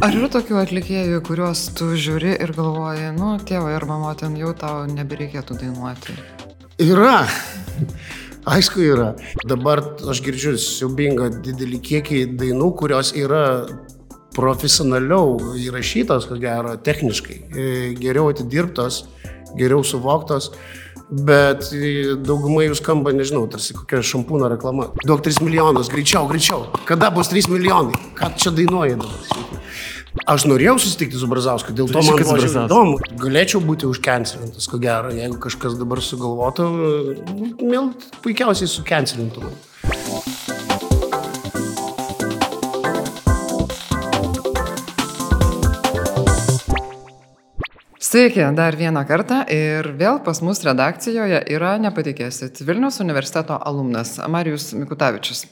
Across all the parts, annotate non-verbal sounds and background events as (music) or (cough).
Ar yra tokių atlikėjų, kuriuos tu žiūri ir galvoji, nu, tėvai ar mama ten jau tau nebereikėtų dainuoti? Yra. (laughs) Aišku, yra. Dabar aš girdžiu siubingą didelį kiekį dainų, kurios yra profesionaliau įrašytos, ko gero, techniškai, e, geriau atidirbtos, geriau suvoktos, bet e, daugumai jų skamba, nežinau, tarsi kokia šampūno reklama. Duok 3 milijonus, greičiau, greičiau. Kada bus 3 milijonai? Ką čia dainuoja dabar? Aš norėjau susitikti su Brazausku, dėl to man buvo įdomu. Galėčiau būti užkencelintas, ko gero, jeigu kažkas dabar sugalvotų, mėl puikiausiai sukencelintų. Sveiki, dar vieną kartą ir vėl pas mus redakcijoje yra, nepatikėsit, Vilnius universiteto alumnas Marijus Mikutavičius.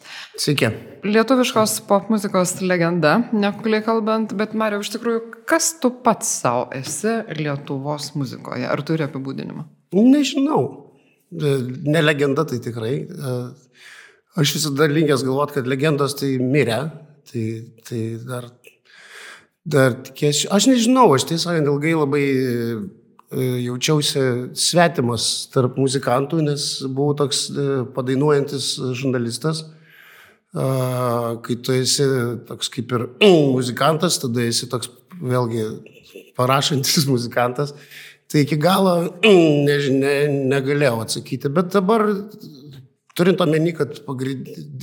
Sveiki. Lietuviškos popmuzikos legenda, nekuliai kalbant, bet Marijau, iš tikrųjų, kas tu pats savo esi Lietuvos muzikoje? Ar turi apibūdinimą? Nežinau. E, Ne legenda tai tikrai. E, Aš visada linkęs galvoti, kad legendos tai mirė. Tai, tai dar, dar tikėsiu. Aš nežinau, aš tiesą sakant ilgai labai e, jaučiausi svetimas tarp muzikantų, nes buvau toks e, padainuojantis žurnalistas. Kai tu esi toks kaip ir (clears throat) muzikantas, tada esi toks vėlgi parašantis (laughs) muzikantas. Tai iki galo (clears throat) než, ne, negalėjau atsakyti, bet dabar turint omeny, kad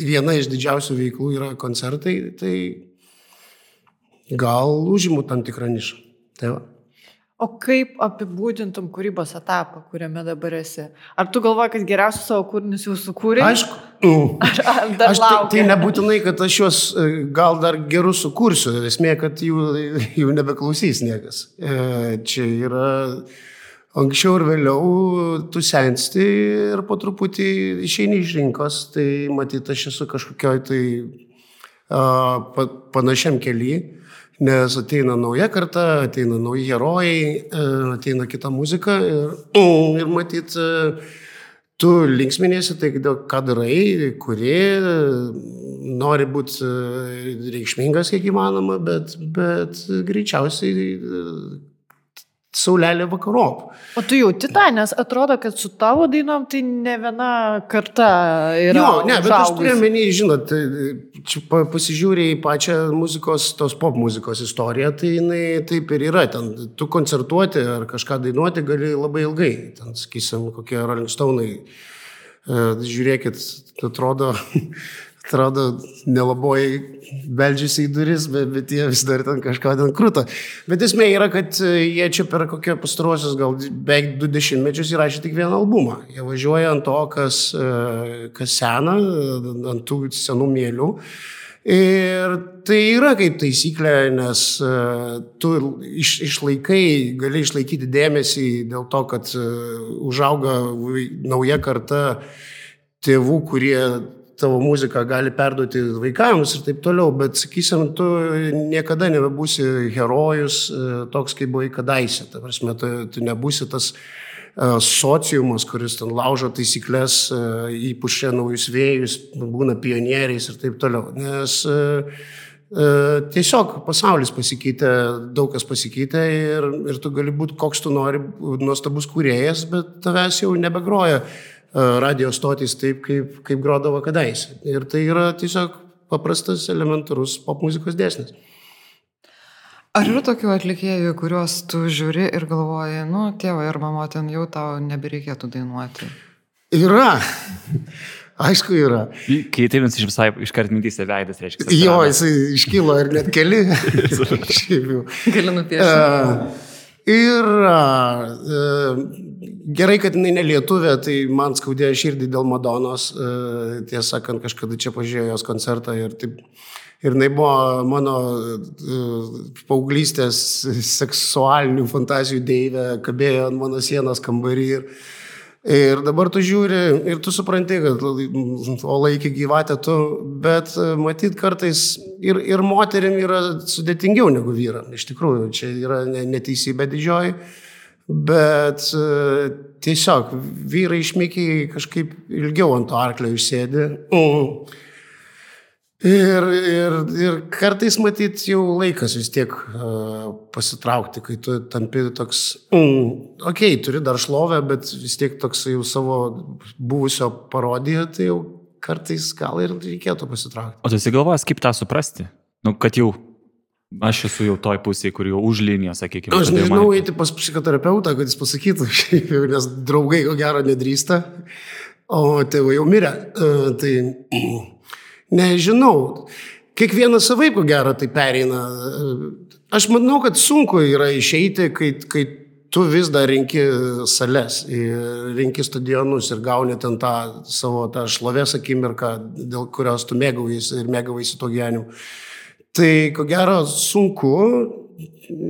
viena iš didžiausių veiklų yra koncertai, tai gal užimu tam tikrą nišą. Tai va. O kaip apibūdintum kūrybos etapą, kuriame dabar esi? Ar tu galvoji, kad geriausius savo kūrinius jau sukūrė? Aišku. (laughs) Ar, ar dar Aš tai, tai lauki? nebūtinai, kad aš juos e, gal dar gerus sukursiu, esmė, kad jų, jų nebeklausys niekas. E, Čia yra anksčiau ir vėliau tu sensti ir po truputį išeini iš rinkos, tai matyt, aš esu kažkokioj tai pa, panašiam keliui, nes ateina nauja karta, ateina nauji herojai, e, ateina kita muzika ir, ir matyt, e, tu linksminėsi tai, ką darai, kuri nori būti e, reikšmingas kiek įmanoma, bet, bet greičiausiai saulelė vakarop. O tu jauti tą, nes atrodo, kad su tavo dainom tai ne viena karta yra. Jo, ne, bet aš užaugusi. turiu menį, žinot, čia pa- pasižiūrė į pačią muzikos, tos pop muzikos istoriją, tai jinai taip ir yra. Ten tu koncertuoti ar kažką dainuoti gali labai ilgai. Ten, sakysim, kokie Rolling Stone'ai. E, Žiūrėkit, atrodo, atrodo nelabai beldžiasi į duris, bet, bet jie vis dar ten kažką ten krūta. Bet esmė yra, kad e, jie čia per kokie pastaruosius gal beveik du dešimtmečius įrašė tik vieną albumą. Jie važiuoja ant to, kas, e, kas sena, ant tų senų mėlių. Ir tai yra kaip taisyklė, nes uh, tu iš, išlaikai, gali išlaikyti dėmesį dėl to, kad užauga nauja karta tėvų, kurie tavo muziką gali perduoti vaikams ir taip toliau, bet sakysim, tu niekada nebebūsi herojus e, toks, kaip buvai kadaise. Ta prasme, tu, tu nebūsi tas e, sociumas, kuris ten laužo taisyklės, e, įpušia naujus vėjus, būna pionieriais ir taip toliau. Nes tiesiog pasaulis pasikeitė, daug kas pasikeitė ir, ir tu gali būti koks tu nori, nuostabus kūrėjas, bet tavęs jau nebegroja radio stotys taip, kaip, kaip grodavo kadaise. Ir tai yra tiesiog paprastas, elementarus popmuzikos dėsnis. Ar yra tokių atlikėjų, kuriuos tu žiūri ir galvoji, nu, tėvai ar mama ten jau tau nebereikėtų dainuoti? Yra. Aišku, yra. Kai taip jums iš visai iškart mintyse veidas, reiškia. Jo, jisai iškylo ir net keli. (laughs) Šiaip jau. Gali nupiešti. Ir gerai, kad jinai nelietuvė, tai man skaudėjo širdį dėl Madonos. E, Tiesą sakant, kažkada čia pažiūrėjau jos koncertą ir taip. Ir jinai buvo mano e, paauglystės seksualinių fantazijų deivė, kabėjo ant mano sienos kambarį. Ir, ir dabar tu žiūri ir tu supranti, kad o laikį gyvatė tu, bet e, matyt kartais ir, ir moterim yra sudėtingiau negu vyram. Iš tikrųjų, čia yra ne- neteisybė didžioji. Bet e, tiesiog vyrai išmikiai kažkaip ilgiau ant to arklio išsėdi. Ir, ir, ir kartais matyt jau laikas vis tiek uh, pasitraukti, kai tu tampi toks, mm, okei, okay, turi dar šlovę, bet vis tiek toks jau savo buvusio parodiją, tai jau kartais gal ir reikėtų pasitraukti. O tu esi galvojęs, kaip tą suprasti? Nu, kad jau aš esu jau toj pusėje, kur jau už linijos, sakykime. Aš tada jau nežinau eiti pas psichoterapeutą, kad jis pasakytų, (laughs) šiaip jau, nes draugai ko gero nedrįsta, o tėvai jau mirė. Uh, tai (clears throat) nežinau. Kiekvienas savai ko gero tai pereina. Aš manau, kad sunku yra išeiti, kai, kai tu vis dar rinki sales, ir rinki stadionus ir gauni ten tą savo tą šlovės akimirką, dėl kurios tu mėgaujasi ir mėgaujasi to gyvenimu. Tai ko gero sunku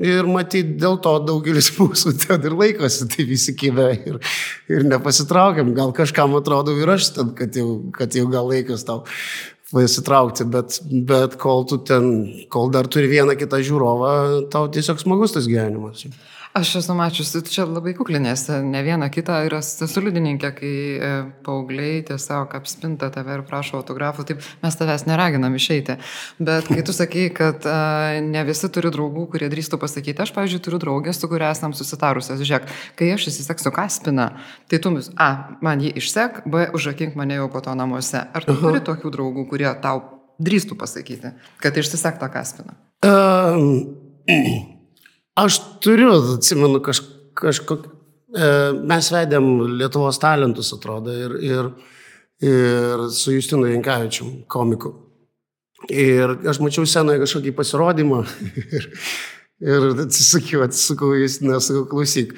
ir matyt dėl to daugelis (laughs) mūsų ten ir laikosi, tai visi kyvė ir, ir nepasitraukiam. Gal kažkam atrodo ir aš ten, kad jau, kad jau gal laikas tau pasitraukti, bet, bet kol tu ten, kol dar turi vieną kitą žiūrovą, tau tiesiog smagus tas gyvenimas. Aš esu mačiusi, čia labai kuklinėsi, ne vieną kitą ir esu liudininkė, kai e, paaugliai tiesiog apspinta tave ir prašo autografų, taip mes tavęs neraginam išeiti. Bet kai tu sakai, kad a, ne visi turi draugų, kurie drįstų pasakyti, aš, pavyzdžiui, turiu draugę, su kuria esam susitarusios, žiūrėk, kai aš įsiseksiu kaspiną, tai tu mus, a, man jį išsek, b, užrakink mane jau po to namuose. Ar tu turi tokių draugų, kurie tau drįstų pasakyti, kad išsisek tą kaspiną? Um, aš turiu, atsimenu, kaž, kažkokį. E, mes vedėm Lietuvos talentus, atrodo, ir, ir, ir su Justinu Jankavičiu, komiku. Ir aš mačiau scenoje kažkokį pasirodymą (laughs) ir, ir atsisakiau, atsisakau Justiną, sakau, klausyk,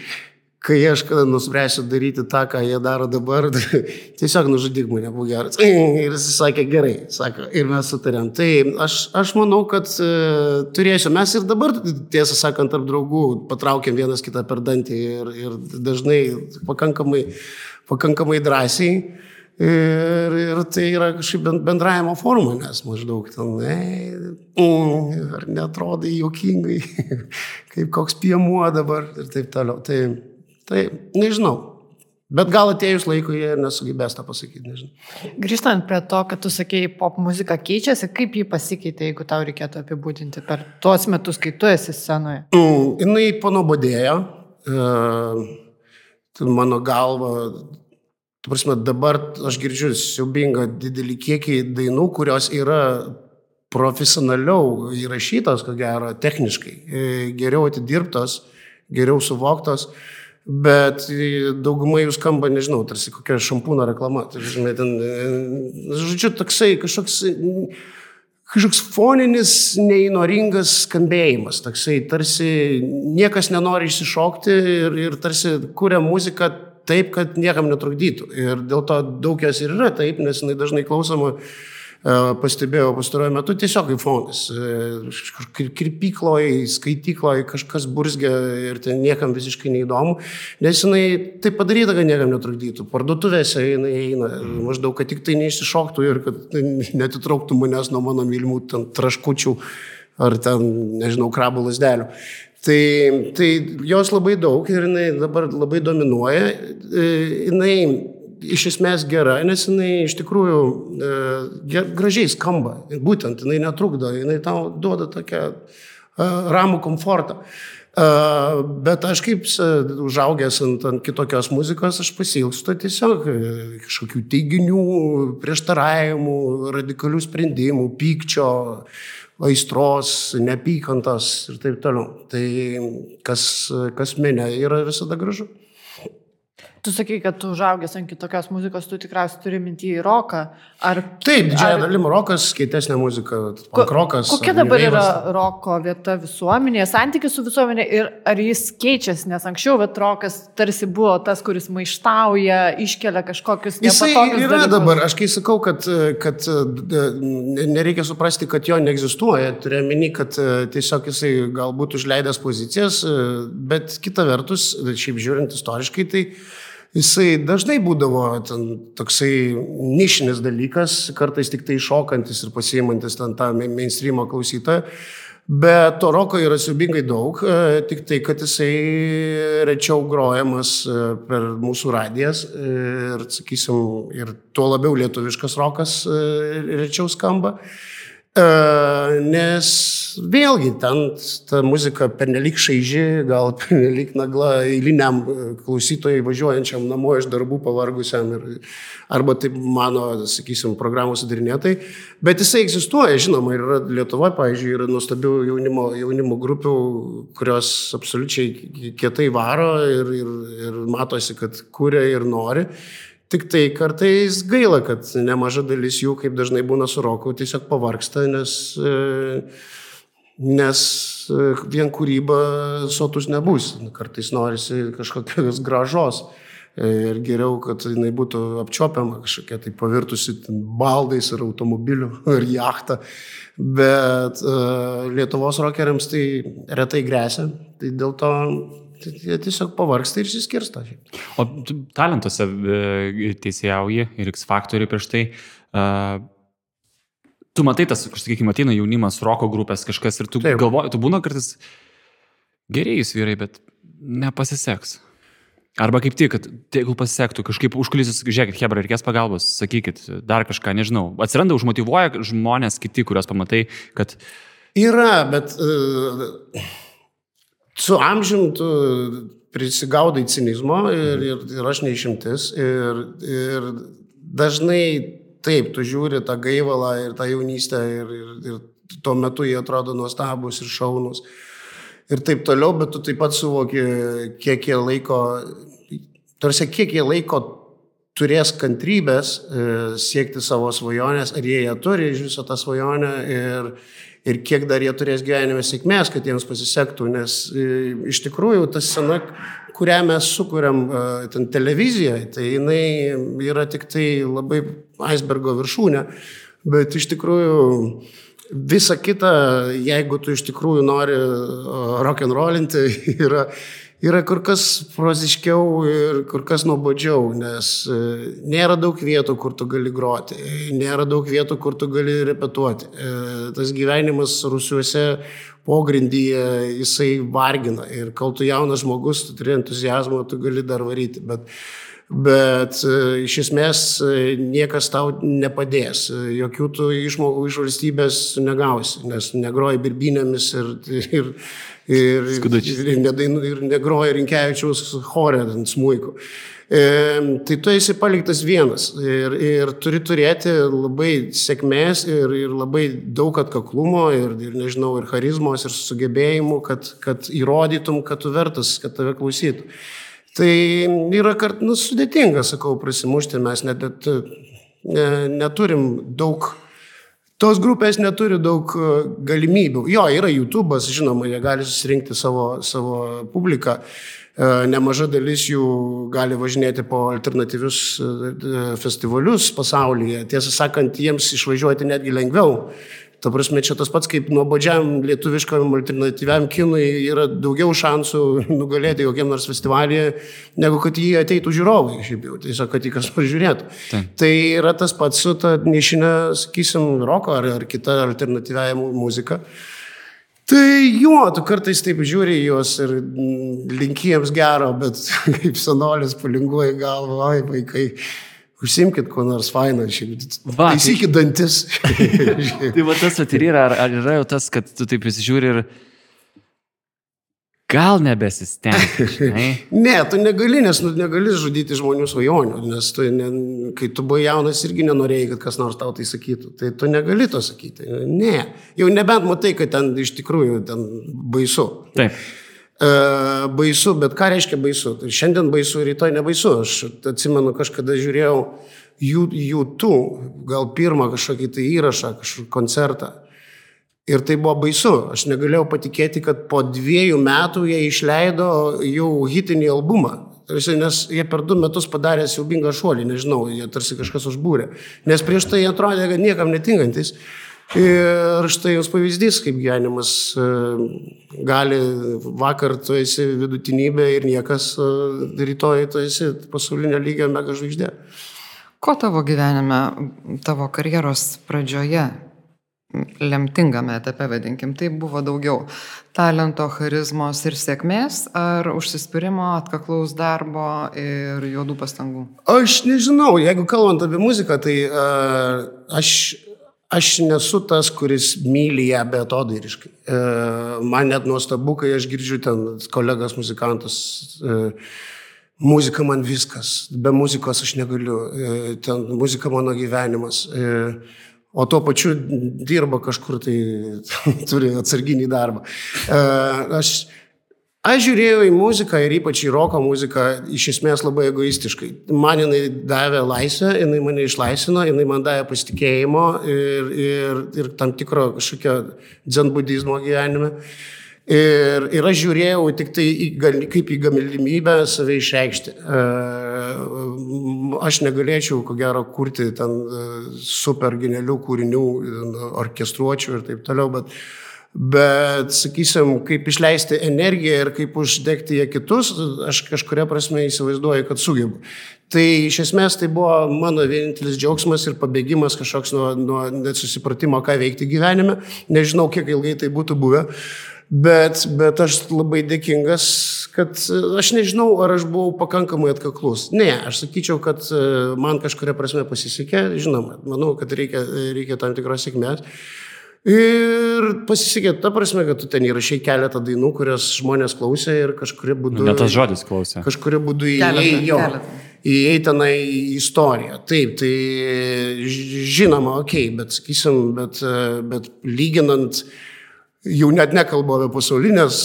kai aš kada nuspręsiu daryti tą, ką jie daro dabar, (laughs) tiesiog nužudyk mane, būk geras. (laughs) Ir jis sakė, gerai, sako, ir mes sutarėm. Tai aš, aš manau, kad e, turėsiu, mes ir dabar, tiesą sakant, tarp draugų patraukiam vienas kitą per dantį ir, ir dažnai pakankamai, pakankamai drąsiai. Ir, ir tai yra kažkaip ben- bendravimo forma, nes maždaug ten, mm, ar netrodai jokingai, (laughs) kaip koks piemuo dabar ir taip toliau. Tai, tai nežinau. Bet gal atėjus laikui jie ir nesugebės tą pasakyti, nežinau. Grįžtant prie to, kad tu sakėjai, pop muzika keičiasi, kaip jį pasikeitė, jeigu tau reikėtų apibūdinti per tuos metus, kai tu esi scenoje? Mm, jinai panobodėjo. Uh, mano galva, tu prasme, dabar aš girdžiu siubingą didelį kiekį dainų, kurios yra profesionaliau įrašytos, ko gero, techniškai, e, geriau atidirbtos, geriau suvoktos. Bet daugumai jų skamba, nežinau, tarsi kokia šampūno reklama. Tai, žinai, ten, e, žodžiu, toksai kažkoks kažkoks foninis, neįnoringas skambėjimas, toksai tarsi niekas nenori išsišokti ir, ir tarsi kuria muziką taip, kad niekam netrukdytų. Ir dėl to daug jos ir yra taip, nes jinai dažnai klausoma, e, pastebėjau pastaruoju metu, tiesiog kaip fonas. E, Kirpykloje, skaitykloje kažkas burzgia ir ten niekam visiškai neįdomu, nes jinai taip padaryta, kad niekam netrukdytų. Parduotuvėse jinai eina maždaug, kad tik tai neišsišoktų ir kad netitrauktų manęs nuo mano mylimų ten traškučių ar ten, nežinau, krabų lasdelių. Tai, tai jos labai daug ir jinai dabar labai dominuoja. E, Jinai iš esmės gera, nes jinai iš tikrųjų e, ge- gražiai skamba. Būtent jinai netrukdo, jinai tau duoda tokią e, ramų komfortą. E, Bet aš kaip s- užaugęs ant, ant kitokios muzikos, aš pasilgstu tiesiog e, kažkokių teiginių, prieštaravimų, radikalių sprendimų, pykčio, aistros, neapykantos ir taip toliau. Tai kas, kas minė yra visada gražu. Tu sakai, kad tu užaugęs ant kitokios muzikos, tu tikriausiai turi mintį į roką. Ar Taip, didžiąją Ar- dalim rokas, keitesnė muzika, Ko- rokas. Kokia dabar yra roko vieta visuomenėje, santykis su visuomenė ir ar jis keičiasi, nes anksčiau vat rokas tarsi buvo tas, kuris maištauja, iškelia kažkokius Jisai yra dalykus. dabar, aš kai sakau, kad, kad e, nereikia suprasti, kad jo neegzistuoja, turiu meni, kad e, tiesiog jisai galbūt užleidęs pozicijas, e, bet kita vertus, šiaip žiūrint istoriškai, tai jisai dažnai būdavo toksai nišinis dalykas, kartais tik tai šokantis ir pasiimantis ten tą main- mainstreamo klausytoją. Bet to roko yra siubingai daug, e, tik tai, kad jisai rečiau grojamas e, per mūsų radijas ir, sakysim, ir tuo labiau lietuviškas rokas e, rečiau skamba. E, nes vėlgi ten ta muzika pernelik šaiži, gal (laughs) pernelik nagla eiliniam e, klausytojai važiuojančiam namo iš darbų pavargusiam ir, arba taip mano, sakysim, programų sudarinėtai. Bet jisai egzistuoja, žinoma, ir Lietuva, pavyzdžiui, yra nuostabių jaunimo, jaunimo grupių, kurios absoliučiai kietai varo ir, ir, ir matosi, kad kūrė ir nori. Tik tai kartais gaila, kad nemaža dalis jų, kaip dažnai būna su roku, tiesiog pavarksta, nes, e, nes e, vien kūryba sotus nebus. Kartais norisi kažkokios gražos. E, ir geriau, kad jinai būtų apčiopiama kažkokia tai pavirtusi baldais ir automobiliu (laughs) ir jachtą. Bet uh, Lietuvos rokeriams tai retai grėsia. Tai dėl to jie tiesiog pavargsta ir išsiskirsta. O talentuose e, teisėjauji ir X faktoriai prieš tai. Uh, tu matai tas, sakykime, ateina jaunimas, roko grupės kažkas ir tu Taip. galvoji, tu būna kartais gerėjus vyrai, bet nepasiseks. Arba kaip tik, kad jeigu pasisektų, kažkaip užkulisis, žiūrėkit, Hebra, reikės pagalbos, sakykit, dar kažką, nežinau. Atsiranda, užmotivuoja žmonės kiti, kuriuos pamatai, kad... Yra, bet... Uh su amžium tu prisigaudai cinizmo ir, ir, ir aš neišimtis. Ir, ir dažnai taip, tu žiūri tą gaivalą ir tą jaunystę ir, ir, ir tuo metu jie atrodo nuostabus ir šaunus. Ir taip toliau, bet tu taip pat suvoki, kiek jie laiko, tarsi kiek jie laiko turės kantrybės e, siekti savo svajonės, ar jie ją turi iš viso tą svajonę ir, ir kiek dar jie turės gyvenime sėkmės, kad jiems pasisektų, nes e, iš tikrųjų ta scena, kurią mes sukūrėm e, ten televizijoje, tai jinai yra tik tai labai icebergo viršūnė, bet iš tikrųjų visa kita, jeigu tu iš tikrųjų nori rock'n'rollinti, (laughs) yra yra kur kas proziškiau ir kur kas nuobodžiau, nes e, nėra daug vietų, kur tu gali groti, nėra daug vietų, kur tu gali repetuoti. E, tas gyvenimas rusiuose pogrindyje jisai vargina ir kol tu jaunas žmogus, tu turi entuzijazmą, tu gali dar varyti. Bet bet e, iš esmės niekas tau nepadės. Jokių tų išmokų iš valstybės negausi, nes negroji birbinėmis ir, ir, ir, ir, nedainu, ir negroja Rinkevičiaus chorė ant smūjų. E, tai tu esi paliktas vienas ir, ir turi turėti labai sėkmės ir, ir labai daug atkaklumo ir, ir, nežinau, ir charizmos ir sugebėjimų, kad, kad įrodytum, kad tu vertas, kad tave klausytų. Tai yra kart, nu, sudėtinga, sakau, prasimušti, mes net, net neturim daug Tos grupės neturi daug e, galimybių. Jo, yra YouTube'as, žinoma, jie gali susirinkti savo, savo publiką. E, nemaža dalis jų gali važinėti po alternatyvius e, festivalius pasaulyje. Tiesą sakant, jiems išvažiuoti netgi lengviau, Ta prasme, čia tas pats kaip nuobodžiam lietuviškam alternatyviam kinui yra daugiau šansų (laughs) nugalėti kokiam nors festivalyje, negu kad jį ateitų žiūrovai, šiaip jau, tiesiog, kad jį kas nors žiūrėtų. Tai. tai yra tas pats su ta nišinė, sakysim, roko ar, ar kita alternatyviaja muzika. Tai jo, tu kartais taip žiūri juos ir linki jiems gero, bet (laughs) kaip senolis palinguoja galvą, oi vaikai, Užsimkit, kuo nors fainą, taisykit tai, dantis. (laughs) tai va tas ir yra, ar, ar yra jau tas, kad tu taip įsižiūri ir gal nebesistengi. (laughs) ne, tu negali, nes nu, negali žudyti žmonių svajonių, nes tu, ne, kai tu buvai jaunas irgi nenorėjai, kad kas nors tau tai sakytų. Tai tu negali to sakyti. Ne, jau nebent matai, kad ten iš tikrųjų ten baisu. Taip. E, baisu, bet ką reiškia baisu? Tai šiandien baisu, rytoj nebaisu. Aš atsimenu, kažkada žiūrėjau YouTube, gal pirmą kažkokį tai įrašą, kažkokį koncertą. Ir tai buvo baisu. Aš negalėjau patikėti, kad po dviejų metų jie išleido jau hitinį albumą. Tarsi, nes jie per du metus padarė siaubingą šuolį, nežinau, jie tarsi kažkas užbūrė. Nes prieš tai atrodė, kad niekam netinkantis. Ir štai jums pavyzdys, kaip gyvenimas e, gali, vakar tu esi vidutinybė ir niekas, e, rytoj tu esi pasaulinio lygio mega žvaigždė. Ko tavo gyvenime, tavo karjeros pradžioje, lemtingame etape, vadinkim, tai buvo daugiau talento, charizmos ir sėkmės, ar užsispyrimo, atkaklaus darbo ir juodų pastangų? Aš nežinau, jeigu kalbant apie muziką, tai uh, aš aš nesu tas, kuris myli ją betodairiškai. E, man net nuostabu, kai aš girdžiu ten kolegas muzikantus. E, muzika man viskas, be muzikos aš negaliu, e, ten muzika mano gyvenimas. O tuo pačiu dirba kažkur tai, (laughs) turi atsarginį darbą. Aš Aš žiūrėjau į muziką ir ypač į roko muziką iš esmės labai egoistiškai. Man jinai davė laisvę, jinai mane išlaisvino, jinai man davė pasitikėjimo ir, ir, ir tam tikro kažkokio dzen budizmo gyvenime. Ir, ir aš žiūrėjau tik tai į, kaip į galimybę save išreikšti. Aš negalėčiau, ko gero, kurti ten super genialių kūrinių, orkestruočių ir taip toliau, bet Bet, sakysim, kaip išleisti energiją ir kaip uždegti ją kitus, aš kažkuria prasme įsivaizduoju, kad sugebu. Tai iš esmės tai buvo mano vienintelis džiaugsmas ir pabėgimas kažkoks nuo, nuo nesusipratimo, ką veikti gyvenime. Nežinau, kiek ilgai tai būtų buvę. Bet, bet aš labai dėkingas, kad aš nežinau, ar aš buvau pakankamai atkaklus. Ne, aš sakyčiau, kad e, man kažkuria prasme pasisekė. Žinoma, manau, kad reikia, reikia tam tikros sėkmės. Ir pasisekė ta prasme, kad tu ten įrašai keletą dainų, kurias žmonės klausė ir kažkuria būdu... Net tas žodis klausė. Kažkuria būdu įėjai įėjai tenai į istoriją. Taip, tai žinoma, okei, okay, bet sakysim, bet, bet lyginant, jau net nekalbu apie pasaulinės,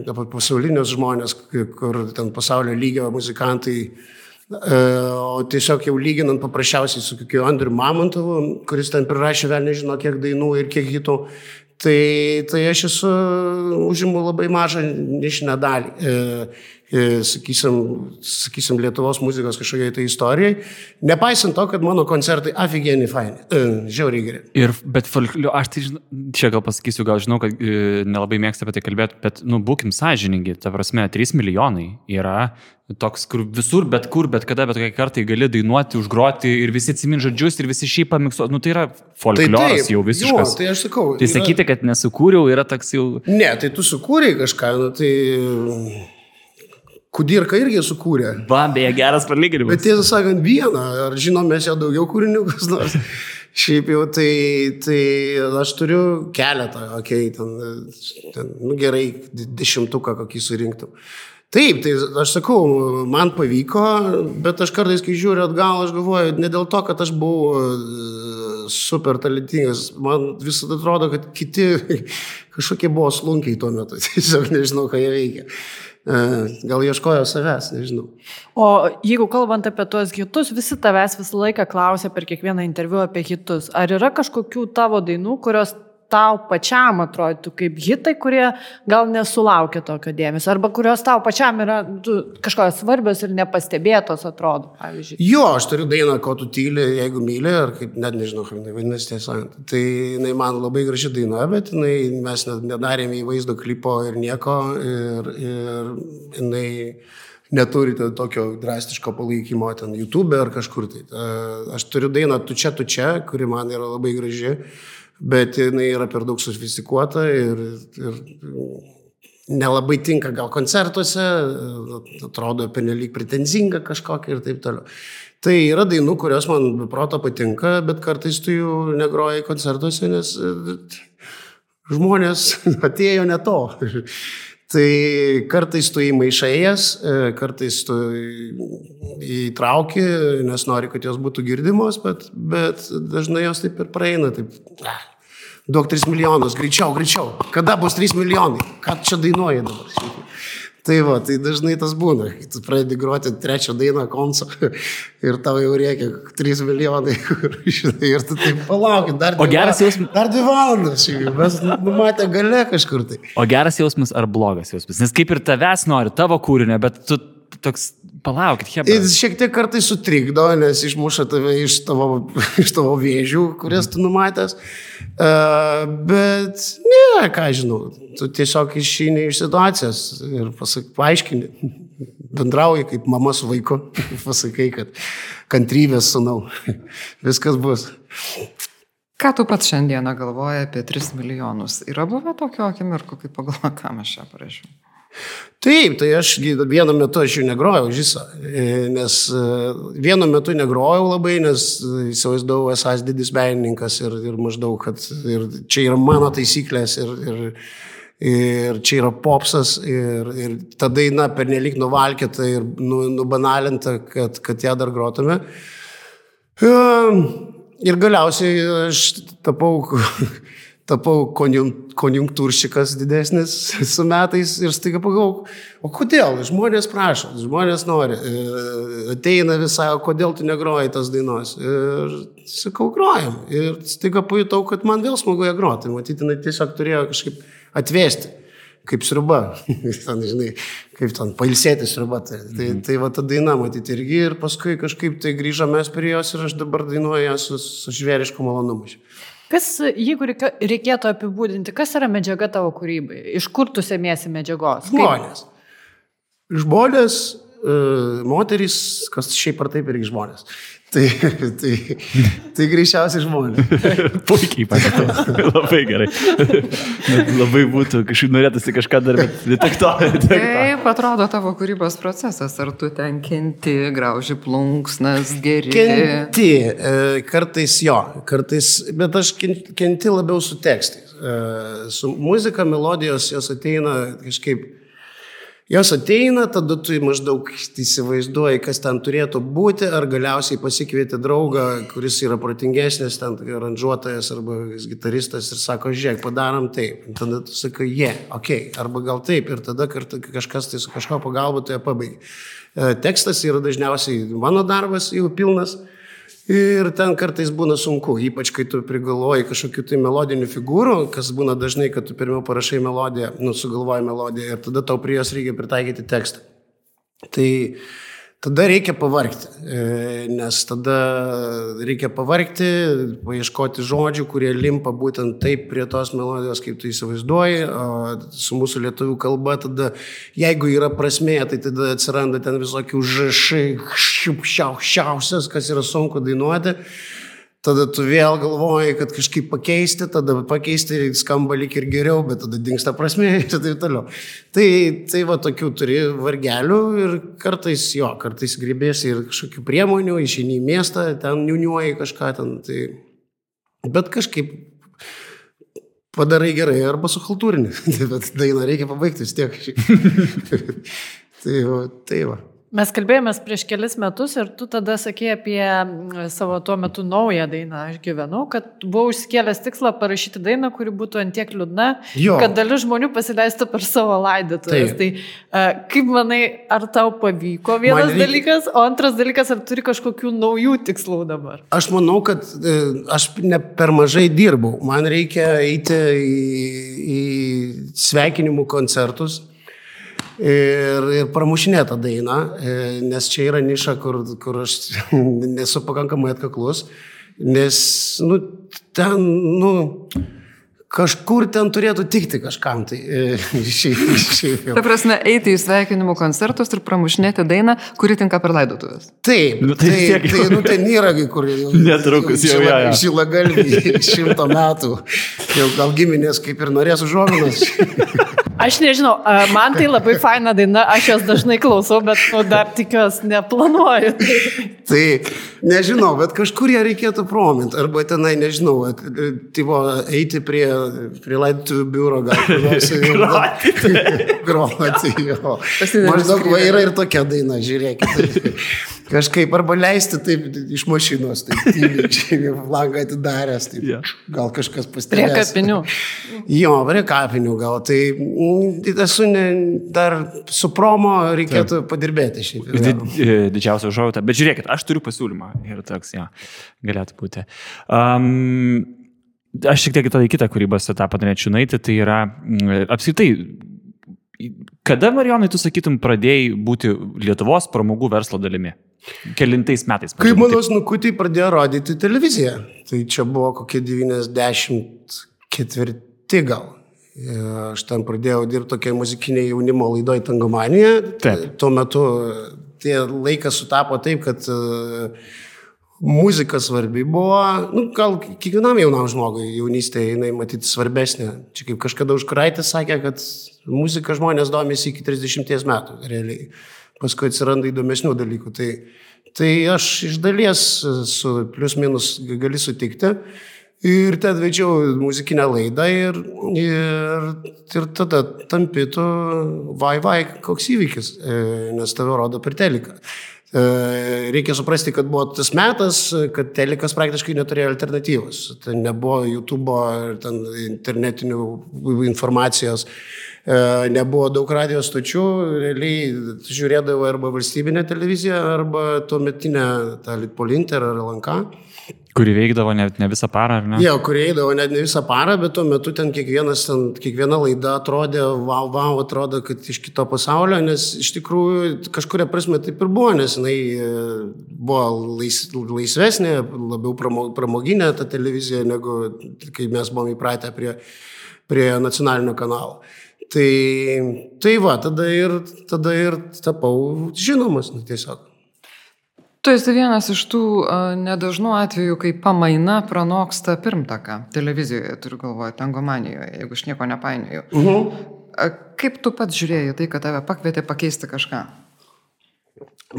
apie pasaulinės žmonės, kur ten pasaulio lygio muzikantai E, o tiesiog jau lyginant paprasčiausiai su kokiu Andriu Mamontovu, kuris ten prirašė vėl nežino kiek dainų ir kiek hitų, tai, tai aš esu užimu labai mažą nišinę dalį. E, e, sakysim, sakysim, Lietuvos muzikos kažkokiai tai istorijai, nepaisant to, kad mano koncertai aфиgieni faini, žiauriai geri. Ir, bet aš tai žinau, čia gal pasakysiu, gal žinau, kad e, nelabai mėgsta apie tai kalbėti, bet, nu, būkim sąžiningi, ta prasme, 3 milijonai yra toks, kur visur, bet kur, bet kada, bet kokią kartą gali dainuoti, užgroti ir visi atsimin žodžius ir visi šį pamiksuoti. Nu, tai yra folkloras tai jau visiškas. Jo, tai aš sakau. Tai yra... sakyti, kad nesukūriau, yra toks jau. Ne, tai tu sukūrėjai kažką, nu, tai... Kudirka irgi sukūrė. Va, beje, geras palyginimas. Bet tiesą sakant, vieną, ar žinom mes jau daugiau kūrinių, kas nors. (laughs) Šiaip jau tai, tai aš turiu keletą, okei, okay, ten, ten, nu gerai, dešimtuką kokį surinktum. Taip, tai aš sakau, man pavyko, bet aš kartais, kai žiūriu atgal, aš galvoju, ne dėl to, kad aš buvau e, super talentingas, man visada atrodo, kad kiti (laughs) kažkokie buvo slunkiai tuo metu, (laughs) tiesiog nežinau, ką jie veikia. Gal ieškojo savęs, nežinau. O jeigu kalbant apie tuos hitus, visi tavęs visą laiką klausia per kiekvieną interviu apie hitus. Ar yra kažkokių tavo dainų, kurios tau pačiam atrodytų kaip hitai, kurie gal nesulaukia tokio dėmesio, arba kurios tau pačiam yra kažkokios svarbios ir nepastebėtos, atrodo, pavyzdžiui. Jo, aš turiu dainą, ko tu tyli, jeigu myli, ar kaip net nežinau, kaip jinai vadinasi tiesą. Tai jinai man labai graži daina, bet jinai, mes nedarėme į vaizdo klipo ir nieko, ir, ir jinai neturi tokio drastiško palaikymo ten YouTube ar kažkur tai. Aš turiu dainą Tu čia, tu čia, kuri man yra labai graži bet jinai yra per daug sofistikuota ir, ir nelabai tinka gal koncertuose, atrodo penelyg pretenzinga kažkokia ir taip toliau. Tai yra dainų, kurios man be proto patinka, bet kartais tu jų negroji koncertuose, nes žmonės (laughs) atėjo ne to. Tai kartais tu įmaišai jas, kartais tu įtrauki, nes nori, kad jos būtų girdimos, bet, bet dažnai jos taip ir praeina, taip, ah, duok 3 milijonus, greičiau, greičiau. Kada bus 3 milijonai? Ką čia dainuoji dabar? Tai va, tai dažnai tas būna. Tu pradedi groti trečią dainą konso (laughs) ir tau jau reikia 3 milijonai. (laughs) ir tu taip palauk, dar dvi, o geras jausmas. Dar dvi valandas, mes numatę gale kažkur tai. O geras jausmas ar blogas jausmas? Nes kaip ir tavęs nori, tavo kūrinio, bet tu toks Palaukit, Hebra. Jis šiek tiek kartais sutrikdo, nes išmuša tave iš tavo, (laughs) iš tavo vėžių, kurias tu numatęs. Uh, bet ne, ką žinau, tu tiesiog išeini iš situacijos ir pasak, paaiškini, (laughs) bendrauji kaip mama su vaiku, (laughs) pasakai, kad kantrybės sunau, viskas bus. Ką tu pats šiandieną galvoji apie 3 milijonus? Yra buvę tokio akimirko, kai pagalvoju, ką aš čia parašiau? Taip, tai aš vienu metu aš jų negrojau žysą, nes e, vienu metu negrojau labai, nes įsivaizdavau esas didis menininkas ir, ir maždaug, kad ir čia yra mano taisyklės ir, ir, ir čia yra popsas ir, ir ta daina pernelik nuvalkėta ir nu, nubanalinta, kad, kad ją dar grotume. Ir galiausiai aš tapau tapau konjunktūršikas didesnis (laughs) su metais ir staiga pagalvojau, o kodėl? Žmonės prašo, žmonės nori, e, ateina visai, o kodėl tu negroji tas dainos? Ir sakau, grojam. Ir staiga pajutau, kad man vėl smagu ją groti. Matyti, jinai tiesiog turėjo kažkaip atvesti. Kaip sriuba, (laughs) ten, žinai, kaip ten pailsėti sriuba. Tai, tai, tai va ta daina matyti irgi ir paskui kažkaip tai grįžome prie jos ir aš dabar dainuoju ją su, su žvėrišku malonumu. Kas, jeigu reikėtų apibūdinti, kas yra medžiaga tavo kūrybai? Iš kur tu semiesi medžiagos? Žmonės. Kaip... Žmonės, e, moterys, kas šiaip ar taip irgi žmonės. Tai, tai, tai greičiausiai žmonės. (laughs) Puikiai pasakė. Labai gerai. Labai būtų, kažkaip norėtųsi kažką dar, bet to. Kaip atrodo tavo kūrybos procesas? Ar tu ten kenti, grauži plunksnas, geri? Kenti, e, kartais jo, kartais, bet aš kenti labiau su tekstais. E, su muzika, melodijos jos ateina kažkaip Jos ateina, tada tu maždaug įsivaizduoji, kas ten turėtų būti, ar galiausiai pasikvieti draugą, kuris yra protingesnis, ten aranžuotojas arba gitaristas ir sako, žiūrėk, padarom taip. Ir tada tu sakai, jie, yeah, ok, arba gal taip, ir tada kažkas tai su kažko pagalba tu ją pabaigi. E, tekstas yra dažniausiai mano darbas jau pilnas. Ir ten kartais būna sunku, ypač kai tu prigalvoji kažkokių tai melodinių figūrų, kas būna dažnai, kad tu pirmiau parašai melodiją, nu, sugalvoji melodiją ir tada tau prie jos reikia pritaikyti tekstą. Tai tada reikia pavarkti, e, nes tada reikia pavarkti, paieškoti žodžių, kurie limpa būtent taip prie tos melodijos, kaip tu įsivaizduoji, o su mūsų lietuvių kalba tada, jeigu yra prasmė, tai tada atsiranda ten visokių žašai, šiausias, kas yra sunku dainuoti tada tu vėl galvoji, kad kažkaip pakeisti, tada pakeisti skamba lik ir geriau, bet tada dinksta prasme (laughs) ir taip toliau. Tai, tai va tokių turi vargelių ir kartais jo, kartais grįbėsi ir kažkokių priemonių, išeini į miestą, ten niuniuoji kažką ten. Tai... Bet kažkaip padarai gerai arba suhaltūrinį, bet (laughs) dainą reikia pabaigti vis tiek. (laughs) tai va. Tai va. Mes kalbėjomės prieš kelis metus ir tu tada sakė apie savo tuo metu naują dainą, aš gyvenau, kad buvau užsikėlęs tikslą parašyti dainą, kuri būtų antiek liūdna, jo. kad dalis žmonių pasileistų per savo laidotuvės. Tai uh, kaip manai, ar tau pavyko vienas reikia... dalykas, o antras dalykas, ar turi kažkokių naujų tikslų dabar? Aš manau, kad e, aš ne per mažai dirbau. Man reikia eiti į, į sveikinimų koncertus ir, ir pramušinėti tą dainą, e, nes čia yra niša, kur, kur aš (laughs) nesu pakankamai atkaklus, nes, nu, ten, nu, kažkur ten turėtų tikti kažkam. Tai (laughs) šiaip, šiaip jau. Ta prasme, eiti į sveikinimų koncertus ir pramušinėti dainą, kuri tinka per laidotuvės. Taip, nu, tai, tai, tai nu, ten yra kai kur jau. (laughs) Netrukus jau. Ja, ja. Šilagalvį šimto metų. Jau gal giminės kaip ir norės užuominas. Aš nežinau, man tai labai faina daina, aš jos dažnai klausau, bet nu, dar tikiuosi neplanuoju. tai nežinau, bet kažkur ją reikėtų prominti, arba tenai, nežinau, tipo, eiti prie, prie laidotuvių biuro, gal (laughs) nors ir groti. (laughs) Maždaug va, yra ir tokia daina, žiūrėkite. Kažkaip arba leisti taip iš mašinos, taip (laughs) tyliai, langą atidaręs, taip, yeah. gal kažkas pastebės. Prie kapinių. Jo, prie kapinių gal. Tai, tai esu ne, dar su promo reikėtų taip. padirbėti šiaip. Did, didžiausia užuojauta. Bet žiūrėkit, aš turiu pasiūlymą ir toks, jo, galėtų būti. Um, aš šiek tiek į tą kitą kūrybos etapą norėčiau nueiti, tai yra apskritai Kada, Marijonai, tu sakytum, pradėjai būti Lietuvos pramogų verslo dalimi? Kelintais metais. Kai mano snukutį pradėjo rodyti televiziją. Tai čia buvo kokie 94 gal. Aš ten pradėjau dirbti tokiai muzikinėje jaunimo laidoje Tangomanija. Taip. Tuo metu tie laikas sutapo taip, kad uh, muzika svarbi buvo, nu, gal kiekvienam jaunam žmogui jaunystėje jinai matyti svarbesnė. Čia kaip kažkada užkraitė sakė, kad muzika žmonės domisi iki 30 metų, realiai. Paskui atsiranda įdomesnių dalykų. Tai, tai aš iš dalies su plius minus gali sutikti. Ir ten vedžiau muzikinę laidą ir, ir, ir tada tampi tu, vai, vai, koks įvykis, e, nes tave rodo per teliką. E, reikia suprasti, kad buvo tas metas, kad telikas praktiškai neturėjo alternatyvos. Ten nebuvo YouTube ir ten internetinių informacijos, e, nebuvo daug radijos stočių, realiai žiūrėdavo arba valstybinę televiziją, arba tuometinę tą Litpolinter ar Lanką. Kuri veikdavo ne, ne visą parą, ar ne? Jo, kuri veikdavo net ne visą parą, bet tuo metu ten, ten kiekviena laida atrodė, wow, wow, atrodo, kad iš kito pasaulio, nes iš tikrųjų kažkuria prasme taip ir buvo, nes jinai e, buvo lais, laisvesnė, labiau pramoginė ta televizija, negu kai mes buvome įpratę prie, prie nacionalinio kanalo. Tai, tai va, tada ir, tada ir tapau žinomas, nu, tiesiog. Tu esi vienas iš tų nedažnų atvejų, kai pamaina pranoksta pirmtaką televizijoje, turiu galvoje, tangomanijoje, jeigu aš nieko nepainioju. Uh -huh. uh, kaip tu pats žiūrėjai tai, kad tave pakvietė pakeisti kažką?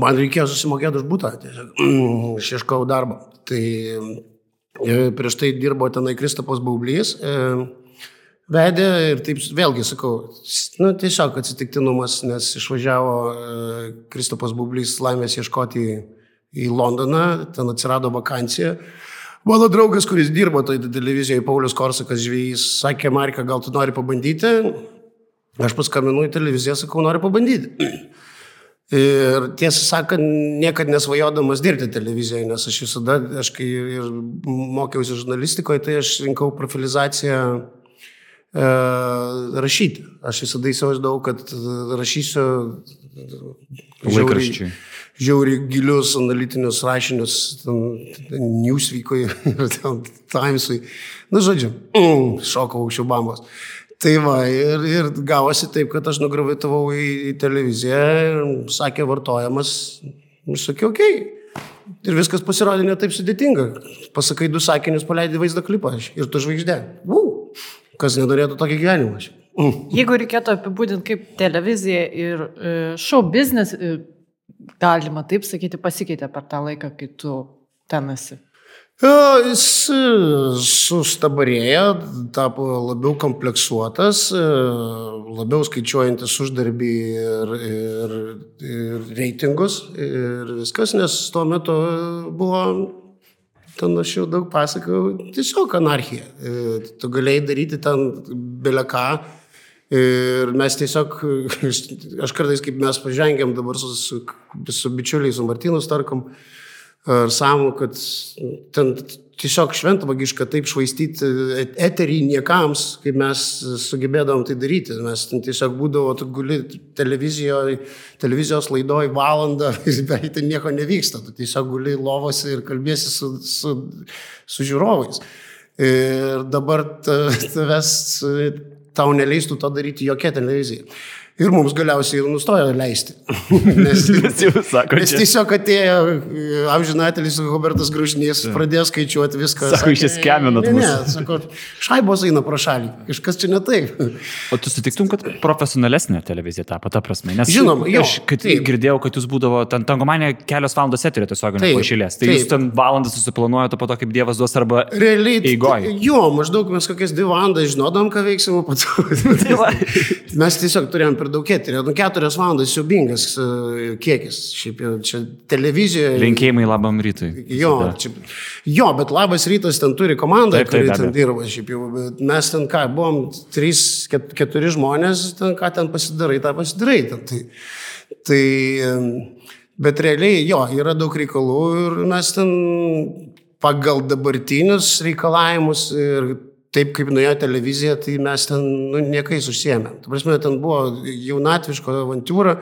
Man reikėjo susimokėti už būtą, tiesiog (clears throat) aš ieškojau darbo. Tai e, prieš tai dirbo tenai Kristapas Baublys. E, vedė ir taip vėlgi sakau, nu, tiesiog atsitiktinumas, nes išvažiavo e, Kristapas Baublys laimės ieškoti į Londoną, ten atsirado vakancija. Mano draugas, kuris dirbo toje televizijoje, Paulius Korsakas žvėjys, sakė, Marika, gal tu nori pabandyti? Aš paskambinu į televiziją, sakau, noriu pabandyti. (clears throat) Ir tiesą sakant, niekada nesvajodamas dirbti televizijoje, nes aš visada, aš kai ir mokiausi žurnalistikoje, tai aš rinkau profilizaciją e, rašyti. Aš visada įsivaizdavau, kad rašysiu laikraščiui žiauriai gilius analitinius rašinius, Newsweek'ui (laughs) ir Times'ui. Na, nu, žodžiu, mm, (clears throat) šokau aukščiau bambos. Tai va, ir, ir gavosi taip, kad aš nugravitavau į, į televiziją ir sakė vartojamas, aš sakiau, okei. Okay. Ir viskas pasirodė ne taip sudėtinga. Pasakai du sakinius, paleidai vaizdo klipą ir tu žvaigždė. Uh, kas nenorėtų tokį gyvenimą. Mm. Jeigu reikėtų apibūdinti kaip televizija ir e, show business, e, galima taip sakyti, pasikeitė per tą laiką, kai tu ten esi? Jis e, sustabarėjo, tapo labiau kompleksuotas, labiau skaičiuojantis uždarbį ir, ir, ir reitingus ir viskas, nes tuo metu buvo, ten aš jau daug pasakau, tiesiog anarchija. E, tu galėjai daryti ten beleką Ir mes tiesiog, (laughs) aš kartais kaip mes pažengėm dabar su, su, su bičiuliais, su Martinu Starkom ar Samu, kad ten tiesiog šventvagiška taip švaistyti eterį niekams, kaip mes sugebėdavom tai daryti. Mes tiesiog būdavo, tu guli televizijos laidoj valandą (laughs) ir beveik ten nieko nevyksta. Tu tiesiog guli lovose ir kalbėsi su, su, su žiūrovais. Ir dabar tavęs tau neleistų to daryti jokia televizija. Ir mums galiausiai nustojo leisti. (laughs) nes, sako, nes tiesiog atėjo e, amžinatelis Robertas Grūžnys, pradėjo skaičiuoti viską. Sako, iš eskeminat mus. Ne, sako, šaibos eina pro šalį, kažkas čia ne taip. O tu sutiktum, kad profesionalesnė televizija tapo, ta prasme? Nes Žinoma, jo, aš kad taip. girdėjau, kad jūs būdavo, ten tangomanė kelios valandos eterė tiesiog nepašylės. Tai taip. jūs ten valandą susiplanuojate po to, kaip Dievas duos arba... Realiai. Eigoje. Jo, maždaug mes kokias dvi valandas žinodam, ką veiksim, o po to. (laughs) mes tiesiog turėjom per daug eterio. Nu, keturias valandas siubingas uh, kiekis. Šiaip jau čia televizijoje. Linkėjimai labam rytui. Jo, čia, jo, bet labas rytas ten turi komandą, taip, taip, kuri ten dirba. Šiaip jau, mes ten ką, buvom trys, ket, keturi žmonės, ten ką ten pasidarai, tą pasidarai. Ten, tai, tai, bet realiai, jo, yra daug reikalų ir mes ten pagal dabartinius reikalavimus ir taip kaip nuėjo televizija, tai mes ten nu, niekais užsiemėm. Tu prasme, ten buvo jaunatviško avantūra,